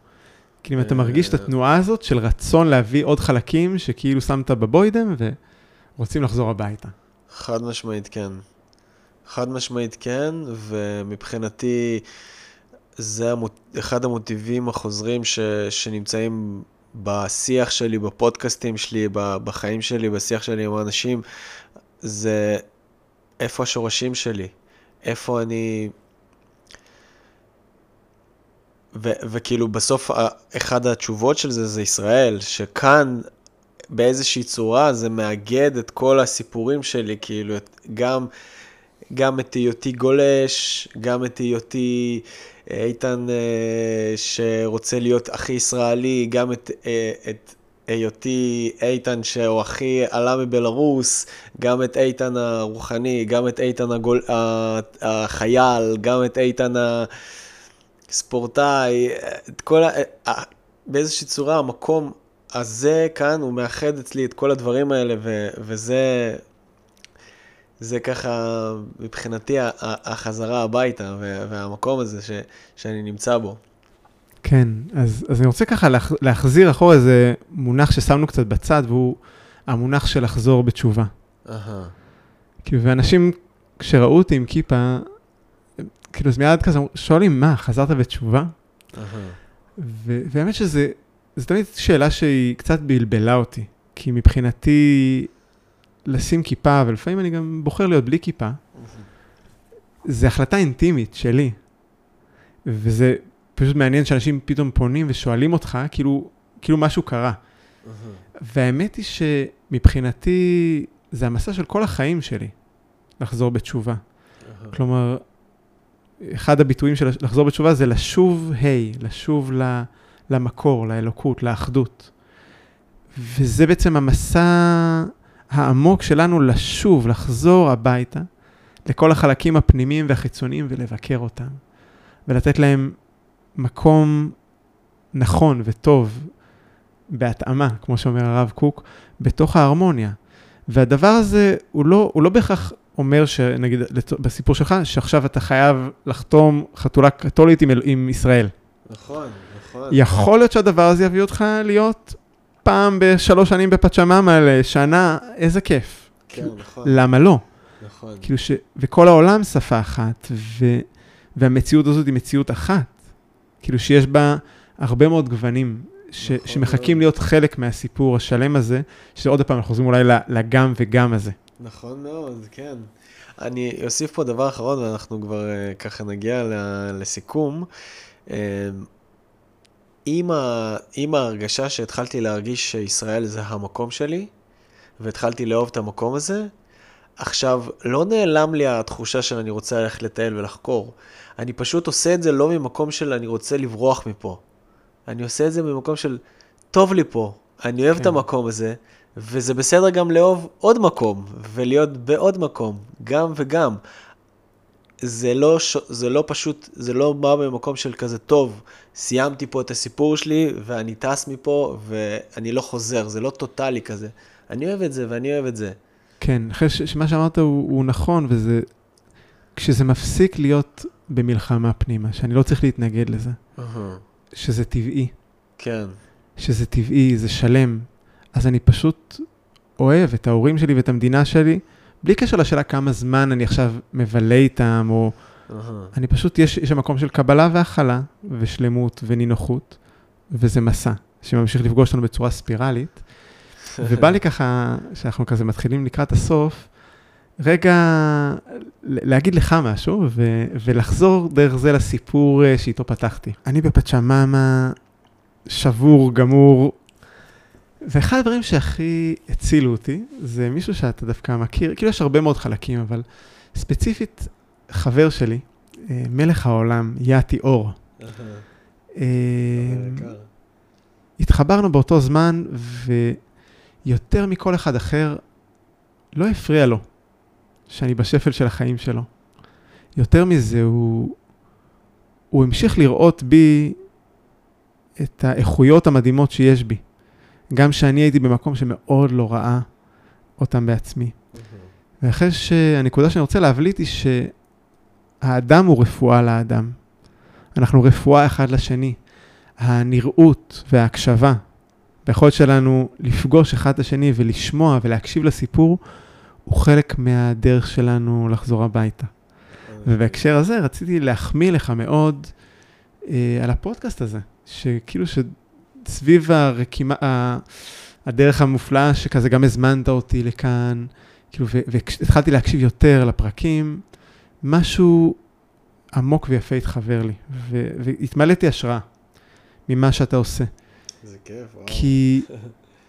כאילו אם אתה מרגיש את אה. התנועה הזאת של רצון להביא עוד חלקים שכאילו שמת בבוידם ורוצים לחזור הביתה. חד משמעית כן. חד משמעית כן, ומבחינתי זה המוט... אחד המוטיבים החוזרים ש... שנמצאים בשיח שלי, בפודקאסטים שלי. בחיים שלי, בשיח שלי עם האנשים, זה איפה השורשים שלי, איפה אני... ו... וכאילו בסוף אחד התשובות של זה זה ישראל, שכאן באיזושהי צורה זה מאגד את כל הסיפורים שלי, כאילו, את, גם, גם את היותי גולש, גם את היותי אה, איתן אה, שרוצה להיות הכי ישראלי, גם את, אה, את היותי איתן שהוא הכי עלה מבלרוס, גם את איתן הרוחני, גם את איתן הגול, החייל, גם את איתן הספורטאי, את כל ה... ה- באיזושהי צורה המקום הזה כאן, הוא מאחד אצלי את כל הדברים האלה, ו- וזה זה ככה מבחינתי החזרה הביתה, והמקום הזה ש- שאני נמצא בו. כן, אז, אז אני רוצה ככה להח, להחזיר אחורה איזה מונח ששמנו קצת בצד, והוא המונח של לחזור בתשובה. אהה. כאילו, ואנשים, כשראו אותי עם כיפה, כאילו, אז מיד כזה שואלים, מה, חזרת בתשובה? אהה. ובאמת שזה, זו תמיד שאלה שהיא קצת בלבלה אותי, כי מבחינתי, לשים כיפה, ולפעמים אני גם בוחר להיות בלי כיפה, זה החלטה אינטימית שלי. וזה פשוט מעניין שאנשים פתאום פונים ושואלים אותך, כאילו, כאילו משהו קרה. והאמת היא שמבחינתי, זה המסע של כל החיים שלי, לחזור בתשובה. כלומר, אחד הביטויים של לחזור בתשובה זה לשוב היי, hey, לשוב למקור, לאלוקות, לאחדות. וזה בעצם המסע העמוק שלנו לשוב, לחזור הביתה, לכל החלקים הפנימיים והחיצוניים ולבקר אותם, ולתת להם מקום נכון וטוב, בהתאמה, כמו שאומר הרב קוק, בתוך ההרמוניה. והדבר הזה, הוא לא, הוא לא בהכרח אומר שנגיד, בסיפור שלך, שעכשיו אתה חייב לחתום חתולה קתולית עם, עם ישראל. נכון, נכון. יכול להיות שהדבר הזה יביא אותך להיות פעם בשלוש שנים בפצ'ממה לשנה, איזה כיף. כן, נכון. למה לא? נכון. כאילו ש... וכל העולם שפה אחת, ו... והמציאות הזאת היא מציאות אחת. כאילו שיש בה הרבה מאוד גוונים, ש... נכון שמחכים מאוד. להיות חלק מהסיפור השלם הזה, שעוד פעם אנחנו חוזרים אולי לגם וגם הזה. נכון מאוד, כן. אני אוסיף פה דבר אחרון, ואנחנו כבר uh, ככה נגיע לסיכום. Uh, עם, ה, עם ההרגשה שהתחלתי להרגיש שישראל זה המקום שלי, והתחלתי לאהוב את המקום הזה, עכשיו, לא נעלם לי התחושה של אני רוצה ללכת לטייל ולחקור. אני פשוט עושה את זה לא ממקום של אני רוצה לברוח מפה. אני עושה את זה ממקום של טוב לי פה, אני אוהב כן. את המקום הזה, וזה בסדר גם לאהוב עוד מקום, ולהיות בעוד מקום, גם וגם. זה לא, זה לא פשוט, זה לא בא במקום של כזה, טוב, סיימתי פה את הסיפור שלי, ואני טס מפה, ואני לא חוזר, זה לא טוטאלי כזה. אני אוהב את זה, ואני אוהב את זה. כן, אחרי שמה שאמרת הוא, הוא נכון, וזה... כשזה מפסיק להיות במלחמה פנימה, שאני לא צריך להתנגד לזה, uh-huh. שזה טבעי. כן. שזה טבעי, זה שלם, אז אני פשוט אוהב את ההורים שלי ואת המדינה שלי, בלי קשר לשאלה כמה זמן אני עכשיו מבלה איתם, או... Uh-huh. אני פשוט, יש שם מקום של קבלה והכלה, ושלמות ונינוחות, וזה מסע שממשיך לפגוש אותנו בצורה ספירלית. ובא לי ככה, שאנחנו כזה מתחילים לקראת הסוף, רגע להגיד לך משהו, ו- ולחזור דרך זה לסיפור אה, שאיתו פתחתי. אני בפצ'ממה, שבור, גמור, ואחד הדברים שהכי הצילו אותי, זה מישהו שאתה דווקא מכיר, כאילו יש הרבה מאוד חלקים, אבל ספציפית, חבר שלי, אה, מלך העולם, יאטי אור. אה, התחברנו באותו זמן, ויותר מכל אחד אחר, לא הפריע לו שאני בשפל של החיים שלו. יותר מזה, הוא, הוא המשיך לראות בי את האיכויות המדהימות שיש בי. גם שאני הייתי במקום שמאוד לא ראה אותם בעצמי. ואחרי שהנקודה שאני רוצה להבליט היא שהאדם הוא רפואה לאדם. אנחנו רפואה אחד לשני. הנראות וההקשבה, ביכולת שלנו לפגוש אחד את השני ולשמוע ולהקשיב לסיפור, הוא חלק מהדרך שלנו לחזור הביתה. ובהקשר הזה רציתי להחמיא לך מאוד אה, על הפודקאסט הזה, שכאילו ש... סביב הרקימה, הדרך המופלאה שכזה גם הזמנת אותי לכאן, כאילו, והתחלתי להקשיב יותר לפרקים, משהו עמוק ויפה התחבר לי, והתמלאתי השראה ממה שאתה עושה. זה כיף, וואו. כי,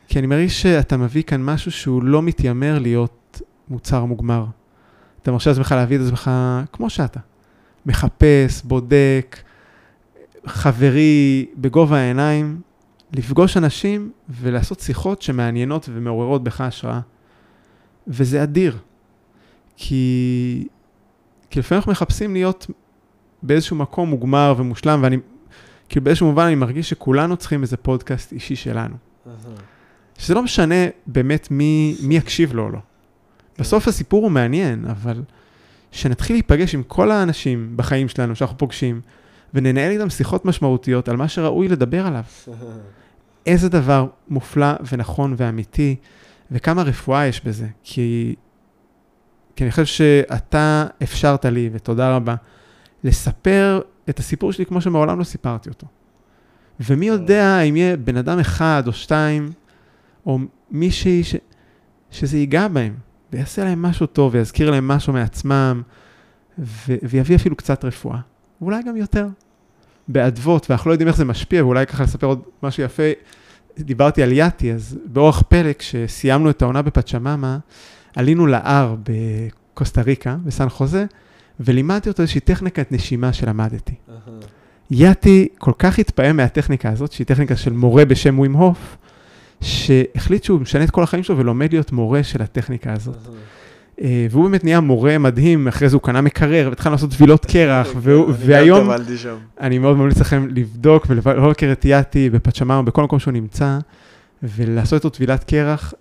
כי אני מרגיש שאתה מביא כאן משהו שהוא לא מתיימר להיות מוצר מוגמר. אתה מרשה לעצמך להביא את עצמך כמו שאתה. מחפש, בודק, חברי, בגובה העיניים, לפגוש אנשים ולעשות שיחות שמעניינות ומעוררות בך השראה. וזה אדיר. כי, כי לפעמים אנחנו מחפשים להיות באיזשהו מקום מוגמר ומושלם, ואני, כאילו באיזשהו מובן אני מרגיש שכולנו צריכים איזה פודקאסט אישי שלנו. שזה לא משנה באמת מי, מי יקשיב לו או לא. בסוף הסיפור הוא מעניין, אבל שנתחיל להיפגש עם כל האנשים בחיים שלנו שאנחנו פוגשים, וננהל איתם שיחות משמעותיות על מה שראוי לדבר עליו. איזה דבר מופלא ונכון ואמיתי, וכמה רפואה יש בזה. כי, כי אני חושב שאתה אפשרת לי, ותודה רבה, לספר את הסיפור שלי כמו שמעולם לא סיפרתי אותו. ומי יודע אם יהיה בן אדם אחד או שתיים, או מישהי ש... שזה ייגע בהם, ויעשה להם משהו טוב, ויזכיר להם משהו מעצמם, ו... ויביא אפילו קצת רפואה, ואולי גם יותר. באדוות, ואנחנו לא יודעים איך זה משפיע, ואולי ככה לספר עוד משהו יפה. דיברתי על יאטי, אז באורח פלא, כשסיימנו את העונה בפצ'ממה, עלינו להר בקוסטה ריקה, בסן חוזה, ולימדתי אותו איזושהי טכניקת נשימה שלמדתי. יאטי כל כך התפעם מהטכניקה הזאת, שהיא טכניקה של מורה בשם ווים הוף, שהחליט שהוא משנה את כל החיים שלו ולומד להיות מורה של הטכניקה הזאת. אה, והוא באמת נהיה מורה מדהים, אחרי זה הוא קנה מקרר והתחלנו לעשות טבילות קרח, והיום אני מאוד ממליץ לכם לבדוק ולבקר את יאטי בפצ'מאמה, בכל מקום שהוא נמצא, ולעשות איתו טבילת קרח,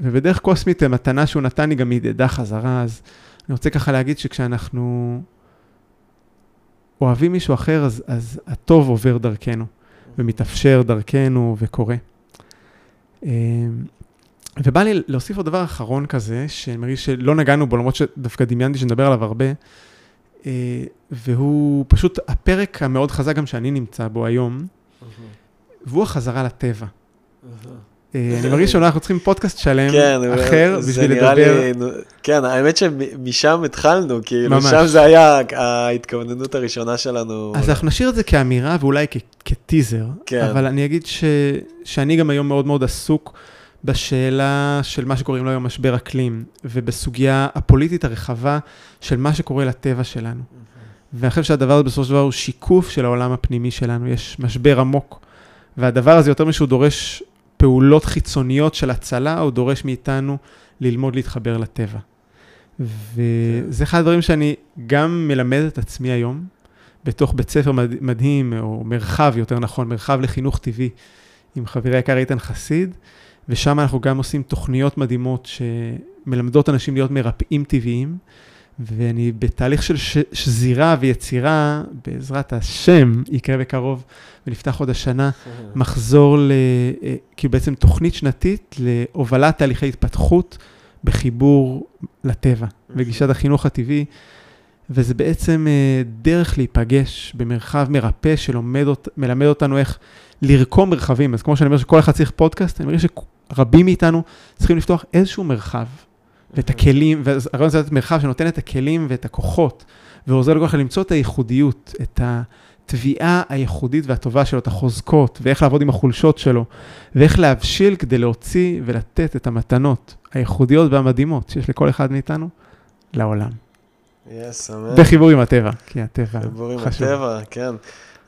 ובדרך קוסמית המתנה שהוא נתן לי גם הדהדה חזרה, אז אני רוצה ככה להגיד שכשאנחנו אוהבים מישהו אחר, אז, אז הטוב עובר דרכנו, ומתאפשר דרכנו וקורה. אה, ובא לי להוסיף עוד דבר אחרון כזה, שאני מרגיש שלא נגענו בו, למרות שדווקא דמיינתי שנדבר עליו הרבה, אה, והוא פשוט הפרק המאוד חזק גם שאני נמצא בו היום, והוא החזרה לטבע. אה, אני מרגיש שאולי אנחנו צריכים פודקאסט שלם כן, אחר בשביל לדבר. לי, כן, האמת שמשם התחלנו, כאילו, שם זה היה ההתכווננות הראשונה שלנו. אז אנחנו נשאיר את זה כאמירה ואולי כטיזר, כן. אבל אני אגיד שאני גם היום מאוד מאוד עסוק. בשאלה של מה שקוראים לו היום משבר אקלים, ובסוגיה הפוליטית הרחבה של מה שקורה לטבע שלנו. ואני חושב שהדבר הזה בסופו של דבר הוא שיקוף של העולם הפנימי שלנו, יש משבר עמוק. והדבר הזה, יותר משהוא דורש פעולות חיצוניות של הצלה, הוא דורש מאיתנו ללמוד להתחבר לטבע. וזה אחד הדברים שאני גם מלמד את עצמי היום, בתוך בית ספר מדהים, או מרחב, יותר נכון, מרחב לחינוך טבעי, עם חברי היקר איתן חסיד, ושם אנחנו גם עושים תוכניות מדהימות שמלמדות אנשים להיות מרפאים טבעיים, ואני בתהליך של ש- שזירה ויצירה, בעזרת השם, יקרה בקרוב, ונפתח עוד השנה, מחזור ל... אה, כאילו בעצם תוכנית שנתית להובלת תהליכי התפתחות בחיבור לטבע, בגישת החינוך הטבעי. וזה בעצם אה, דרך להיפגש במרחב מרפא שמלמד אותנו איך לרקום מרחבים. אז כמו שאני אומר שכל אחד צריך פודקאסט, אני מרגיש רבים מאיתנו צריכים לפתוח איזשהו מרחב, ואת הכלים, והרעיון זה לתת מרחב שנותן את הכלים ואת הכוחות, ועוזר לכל אחד למצוא את הייחודיות, את התביעה הייחודית והטובה שלו, את החוזקות, ואיך לעבוד עם החולשות שלו, ואיך להבשיל כדי להוציא ולתת את המתנות הייחודיות והמדהימות שיש לכל אחד מאיתנו לעולם. יס, אמן. בחיבור עם הטבע, כי הטבע חשוב. בחיבור עם הטבע, כן.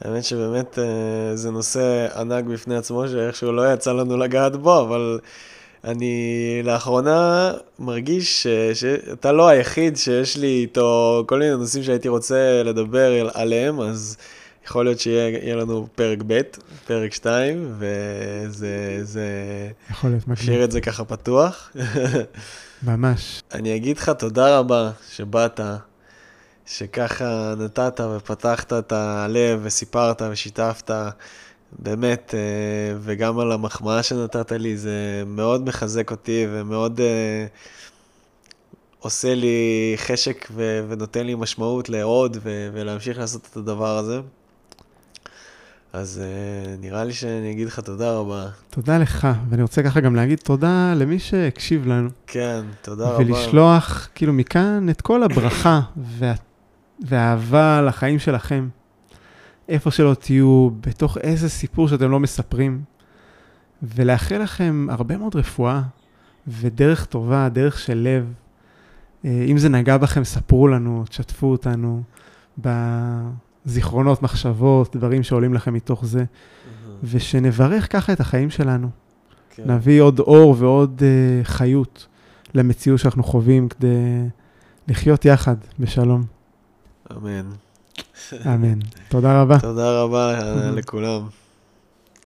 האמת שבאמת אה, זה נושא ענק בפני עצמו, שאיכשהו לא יצא לנו לגעת בו, אבל אני לאחרונה מרגיש שאתה לא היחיד שיש לי איתו כל מיני נושאים שהייתי רוצה לדבר עליהם, אז יכול להיות שיהיה לנו פרק ב', פרק 2, וזה... זה... יכול להיות מגניב. נשאיר את זה ככה פתוח. ממש. אני אגיד לך תודה רבה שבאת. שככה נתת ופתחת את הלב וסיפרת ושיתפת, באמת, אה, וגם על המחמאה שנתת לי, זה מאוד מחזק אותי ומאוד אה, עושה לי חשק ו- ונותן לי משמעות לעוד ו- ולהמשיך לעשות את הדבר הזה. אז uh, נראה לי שאני אגיד לך תודה רבה. תודה לך, ואני רוצה ככה גם להגיד תודה למי שהקשיב לנו. כן, תודה ולשלוח, רבה. ולשלוח כאילו מכאן את כל הברכה וה... ואהבה לחיים שלכם. איפה שלא תהיו, בתוך איזה סיפור שאתם לא מספרים. ולאחל לכם הרבה מאוד רפואה ודרך טובה, דרך של לב. אה, אם זה נגע בכם, ספרו לנו, תשתפו אותנו בזיכרונות, מחשבות, דברים שעולים לכם מתוך זה, mm-hmm. ושנברך ככה את החיים שלנו. כן. נביא עוד אור ועוד uh, חיות למציאות שאנחנו חווים כדי לחיות יחד בשלום. אמן. אמן. תודה רבה. תודה רבה לכולם.